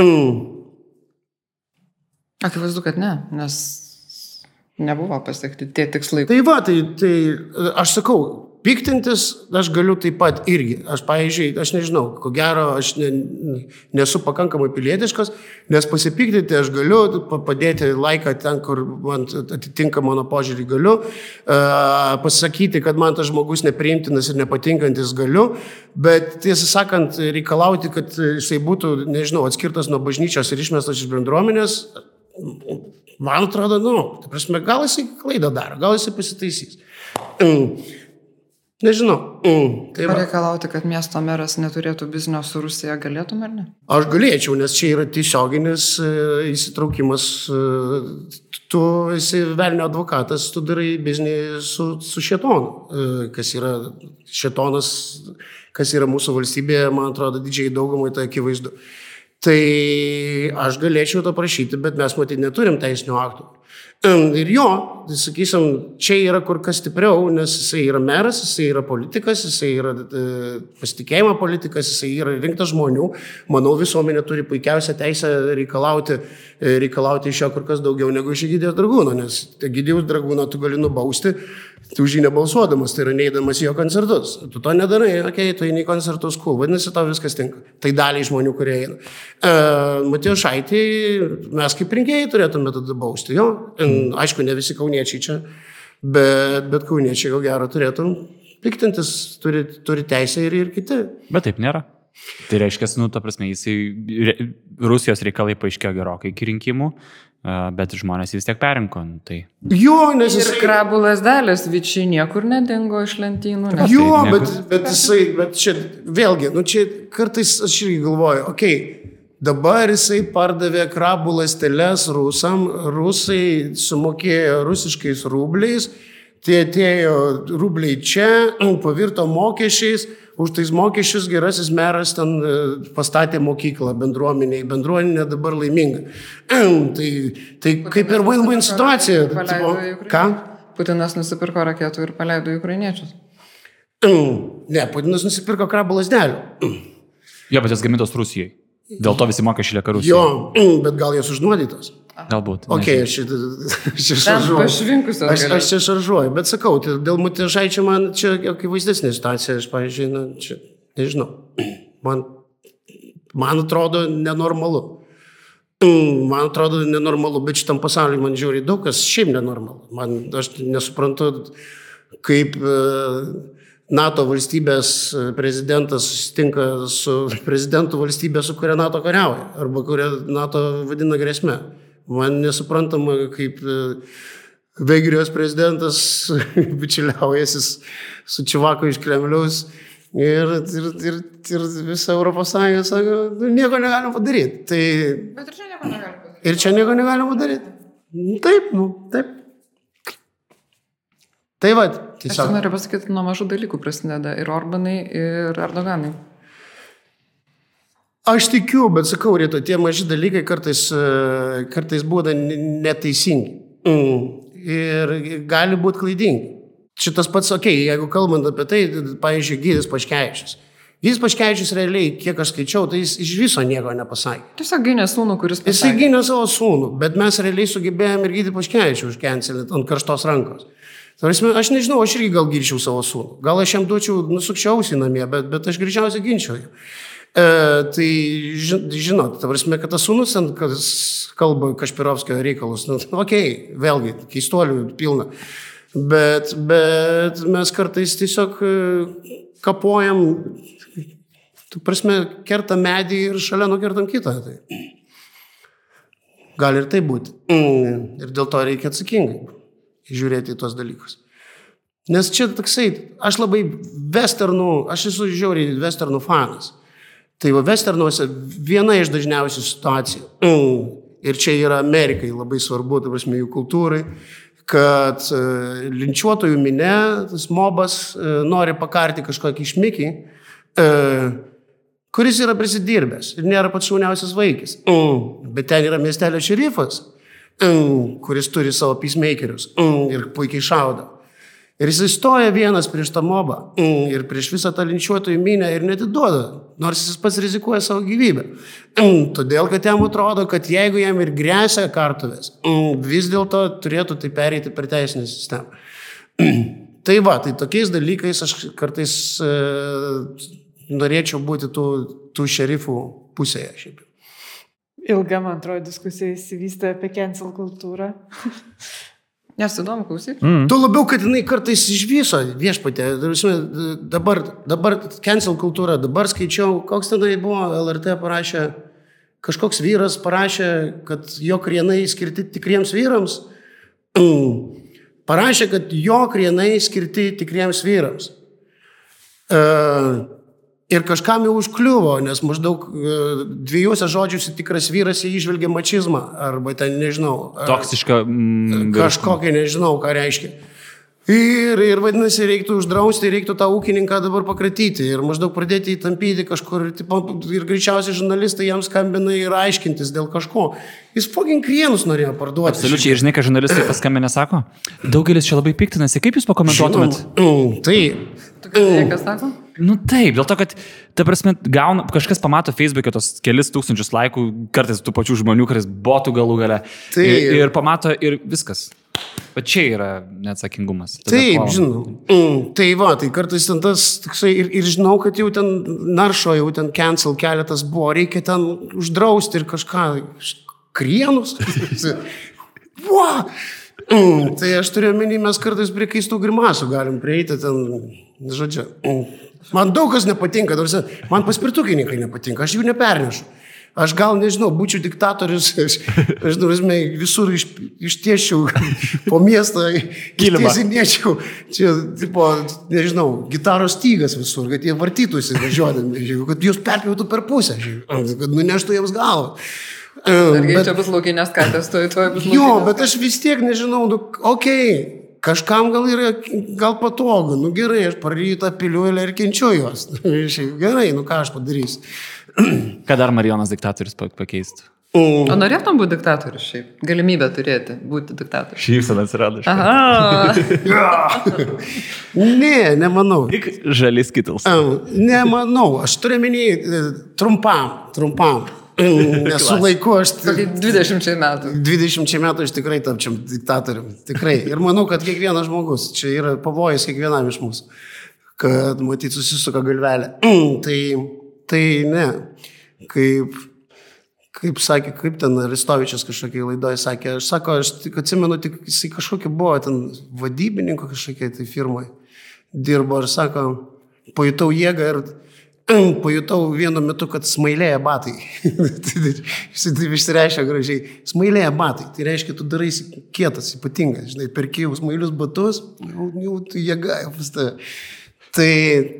Mm. Akivaizdu, kad ne, nes nebuvo pasiekti tie tikslai. Tai va, tai, tai aš sakau, Piktintis aš galiu taip pat irgi. Aš, pavyzdžiui, aš nežinau, ko gero, aš ne, nesu pakankamai pilietiškas, nes pasipiktinti aš galiu, padėti laiką ten, kur man atitinka mano požiūrį galiu, pasakyti, kad man tas žmogus nepriimtinas ir nepatinkantis galiu, bet tiesą sakant, reikalauti, kad jisai būtų, nežinau, atskirtas nuo bažnyčios ir išmestas iš bendruomenės, man atrodo, nu, tai prasme, gal jisai klaidą daro, gal jisai pasitaisys. Nežinau. Mm, tai Pareikalauti, kad miesto meras neturėtų biznio su Rusija, galėtum ar ne? Aš galėčiau, nes čia yra tiesioginis e, įsitraukimas. E, tu esi velnio advokatas, tu darai biznį su, su šetonu. E, kas yra šetonas, kas yra mūsų valstybėje, man atrodo, didžiai daugumai tai akivaizdu. Tai aš galėčiau to prašyti, bet mes matyti neturim teisinių aktų. Ir jo, tai sakysim, čia yra kur kas stipriau, nes jisai yra meras, jisai yra politikas, jisai yra e, pasitikėjimo politikas, jisai yra rinktas žmonių. Manau, visuomenė turi puikiausią teisę reikalauti, reikalauti iš jo kur kas daugiau negu iš Gydijos dragūno, nes Gydijos dragūno tu gali nubausti tu už jį nebalsuodamas, tai yra neįdamas į jo koncertus. Tu to nedarai, okei, okay, tu eini į koncertus, cool, vadinasi, tau viskas tinka. Tai daliai žmonių, kurie eina. Uh, Matėjo Šaitį, mes kaip rinkėjai turėtume tada bausti, jo. Mm. Aišku, ne visi kauniečiai čia, bet, bet kauniečiai ko gero turėtų piktintis turi, turi teisę ir, ir kiti. Bet taip nėra. Tai reiškia, nu, ta prasme, jisai, Rusijos reikalai paaiškėjo gerokai iki rinkimų, bet žmonės vis tiek perinko. nu, Tai Jo, nes Ir jisai... krabų lasdelės vičiai niekur nedingo iš lentynų. Nes... Jo, Tai bet, nieko. bet jisai, bet čia vėlgi, nu čia kartais aš irgi galvoju, okei, okay, dabar jisai pardavė krabų lasteles rusam, rusai sumokėjo rusiškais rubliais, tie atėjo rubliai čia, (clears throat) pavirto mokesčiais, už tais mokesčius gerasis meras ten e, pastatė mokyklą bendruomeniai, bendruomenė dabar laiminga. (clears throat) Tai, tai kaip ir win-win situacija. Tipo. Ką? Putinas nusipirko raketų ir paleido į ukrainiečius. (clears throat) Ne, Putinas nusipirko krabų lasdelių. jo, bet jas gamintos Rusijai. Dėl to visi mokesčiai lieka Rusijai. Jo, bet gal jos užnuodytos. Galbūt. Ok, nežinau. aš čia- (laughs) aš čia šaržuoju. Aš, aš čia šaržuoju, bet sakau, tai dėl mutižaičio man čia akivaizdesnė situacija, aš, pavyzdžiui, na, čia, nežinau, (clears throat) man, man atrodo nenormalu. Mm, Man atrodo nenormalu, bet šitam pasauliu man žiūri daug kas šiaip nenormalu. Man, aš nesuprantu, kaip e, NATO valstybės e, prezidentas susitinka su (laughs) prezidentu valstybė, su kuria NATO kariauja, arba kuria NATO vadina grėsme. Man nesuprantama, kaip e, Vengrijos prezidentas (laughs) bičiuliaujasi su Čivaku iš Kremliaus ir, ir, ir, ir visa Europos Sąjunga sako, "Nu, nieko negalim padaryti. Tai Bet ir čia nieko negali padaryti. ir čia nieko negalim padaryti. Nu, Taip, nu, taip. Tai va, Aš tiesiog. noriu pasakyti, nuo mažų dalykų prasideda ir Orbanai, ir Erdoganai. Aš tikiu, bet sakau, Rita, tie maži dalykai kartais, e, kartais būna neteisingi. Mm. Ir gali būti klaidingi. Šitas pats, okei, okay, jeigu kalbant apie tai, pavyzdžiui, Gydis Paškevičius. Gydis Paškevičius realiai, kiek aš skaičiau, tai jis iš viso nieko nepasakė. Tiesiog gynė sūnų, kuris pasakė. gynė savo sūnų, bet mes realiai sugebėjome ir gydyti paškevičių užkencelinti ant karštos rankos. Prasme, Aš nežinau, aš irgi gal ginčiau savo sūnų. Gal aš jam duočiau nusukčiausi namie, bet, bet aš greičiausiai ginčiau. E, tai ži- žinot, ta prasme, kad tas sūnus, ant- kas kalba Kašpirovskio reikalus, nu, (laughs) okei, okay, vėlgi, keistuolių pilna. Bet, bet mes kartais tiesiog e, kapojam, tu prasme, kertam medį ir šalia nukertam kitą. Tai. Gali ir tai būti. Mm. Ir dėl to reikia atsakingai žiūrėti į tos dalykus. Nes čia toksai, aš labai westernų, aš esu žiauriai westernų fanas. Tai va westernuose viena iš dažniausių situacijų. (clears throat) Ir čia yra Amerikai labai svarbu, tai prasme, jų kultūrai, kad e, linčiuotojų minė, tas mobas e, nori pakarti kažkokį išmikį, e, kuris yra prisidirbęs ir nėra pats šauniausias vaikis. (clears throat) Bet ten yra miestelio šerifas, kuris turi savo peacemakerius ir puikiai šaudo. Ir jis įstoja vienas prieš tą mobą ir prieš visą tą linčiuotojų minę ir netiduoda, nors jis pats rizikuoja savo gyvybę. Todėl, kad jam atrodo, kad jeigu jam ir grėsia kartuvės, vis dėlto turėtų tai pereiti per teisinę sistemą. (clears throat) Tai va, tai tokiais dalykais aš kartais e, norėčiau būti tų, tų šerifų pusėje. Šiaip. Ilga, man atrodo, diskusija įsivystė apie cancel kultūrą. (laughs) Nes įdomu klausyti. Mm. Tuo labiau, kad jinai kartais iš viso viešpatė. Dabar, dabar cancel kultūra, dabar skaičiau, koks tenai buvo, LRT parašė, kažkoks vyras parašė, kad jo krienai skirti tikriems vyrams. (clears throat) Parašė, kad jo krienai skirti tikriems vyrams. E, ir kažkam jau užkliuvo, nes maždaug e, dviejose žodžiuose tikras vyras jie išvelgia mačizmą, arba ten nežinau. ar- Toksiška. Mm, Kažkokia nežinau, ką reiškia. Ir, ir vadinasi, reiktų uždrausti, reiktų tą ūkininką dabar pakratyti ir maždaug pradėti įtampyti kažkur. Ir, tipo, ir greičiausiai žurnalistai jam skambina ir aiškintis dėl kažko. Jis fucking krienus norėjo parduoti. Absoliučiai, ir žinai, ką žurnalistai paskambinę sako? Daugelis čia labai piktinasi. Kaip jūs pakomentuotumėt? Mm, tai. Tai kas sako? Nu taip, dėl to, kad, ta prasme, gauna, kažkas pamato Facebook'e tos kelis tūkstančius laikų, kartais tų pačių žmonių, kartais botų galų gale. Taip. Ir, ir pamato ir viskas. Bet čia yra neatsakingumas. Tada Taip, puolam. žinau. Mm, tai va, tai kartais ten tas, toksai, ir, ir žinau, kad jau ten naršo, jau ten cancel keletas buvo, reikia ten uždrausti ir kažką, krienus. (laughs) Wow! Mm, tai aš turiu menį, mes kartais prie keistų grimasų galim prieiti ten, žodžiu. Man daug kas nepatinka, tarsi, man paspirtukininkai nepatinka, aš jų nepernešu. Aš gal nežinau, būčiau diktatorius, (laughs) aš, aš žinau, visur iš, ištiešiau (laughs) po miestą, ištiesinėčiau, čia, tipo, nežinau, gitaros stygas visur, kad jie vartytųsi važiuodami, (laughs) kad jūs perpjautų per pusę, kad nuneštų jiems galvą. Argi bet, čia bus laukinės katės, tu tuoj bus laukinės. Jo, bet aš vis tiek nežinau, nu, okei, okay, kažkam gal yra, gal patogu, nu gerai, aš parytą piliuolę ir kenčiu juos. (laughs) gerai, nu ką aš padarysiu. (clears throat) Ką dar Marijonas diktatorius pakeistų? Mm. O norėtum būti diktatorius šiaip? Galimybę turėti, būti diktatorius. Šypsena atsirado karto. (laughs) ne, nemanau. Tik žalis kitus. Nemanau, aš turiu menį e, trumpam, trumpam. Nesu laiku, aš... 20 metų. 20 metų aš tikrai tapčiam diktatoriumi. Tikrai. Ir manau, kad kiekvienas žmogus, čia yra pavojus kiekvienam iš mūsų, kad matyt susisuka galvelė. (clears throat) tai, tai ne. Kaip, kaip sakė, kaip ten Aristovičius kažkokiai laidoje sakė, aš sako, aš tik atsimenu, tik jisai kažkokia buvo ten vadybininko kažkokiai tai firmai dirbo ir sako, pajutau jėgą ir pajutau vienu metu, kad smailėja batai. (laughs) Taip išsireiškia gražiai. Smailėja batai. Tai reiškia, tu darai kietas, ypatingas. Žinai, perki jau smailius batus, jau, jau jėga, pas tave. Tai,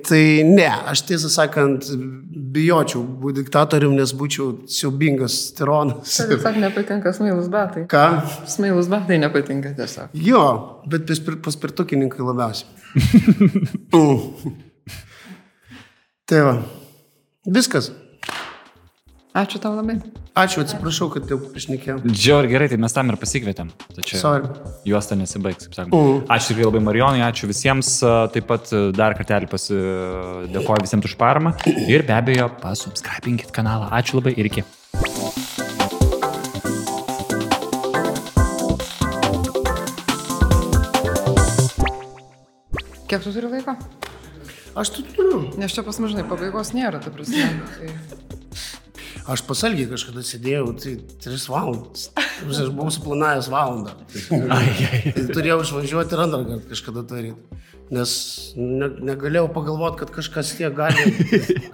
tai ne, aš tiesą sakant, bijočiau būti diktatorium, nes būčiau siaubingas tironas. Tiesiog nepatinka smailus batai. Ką? Smailus batai nepatinka tiesiog. Jo, bet paspirtukininkai labiausiai. (laughs) Tai va. Viskas. Ačiū tau labai. Ačiū, atsiprašau, kad jau išnekėjau. Džiaur gerai, tai mes tam ir pasikvietėm. Tačiau juosta nesibaigs, kaip sakoma. Mm. Ačiū tikrai labai Marijonai, ačiū visiems. Taip pat dar kartelį pasidėkoju visiems už paramą. Ir be abejo, pasubscribinkit kanalą. Ačiū labai ir iki. Kiek tu turi laiko? Aš tu turiu. Nes čia pas mus, žinai, pabaigos nėra, ta prasme. Tai... Aš pasalgiai kažkada sėdėjau, tai 3 valandas. Aš buvau suplanavęs valandą. Tai turėjau išvažiuoti ir antrą kartą kažkada daryti. Nes ne, negalėjau pagalvoti, kad kažkas tiek gali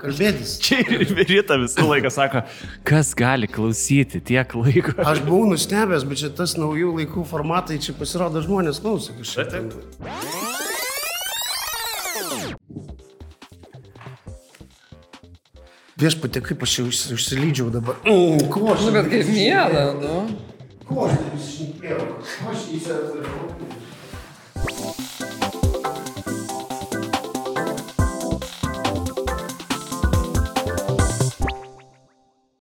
kalbėtis. Čia ir Virita visą laiką sako, kas gali klausyti tiek laiko. Aš buvau nustebęs, bet čia tas naujų laikų formatai, čia pasirodo žmonės klauso kažkaip. Viešpatė, kaip aš jau užsilydžiau dabar. Mm, ko aš? Nu, bet kaip mėla, nu. Ko aš iššnipėjau? Ko aš įsivaizduoju?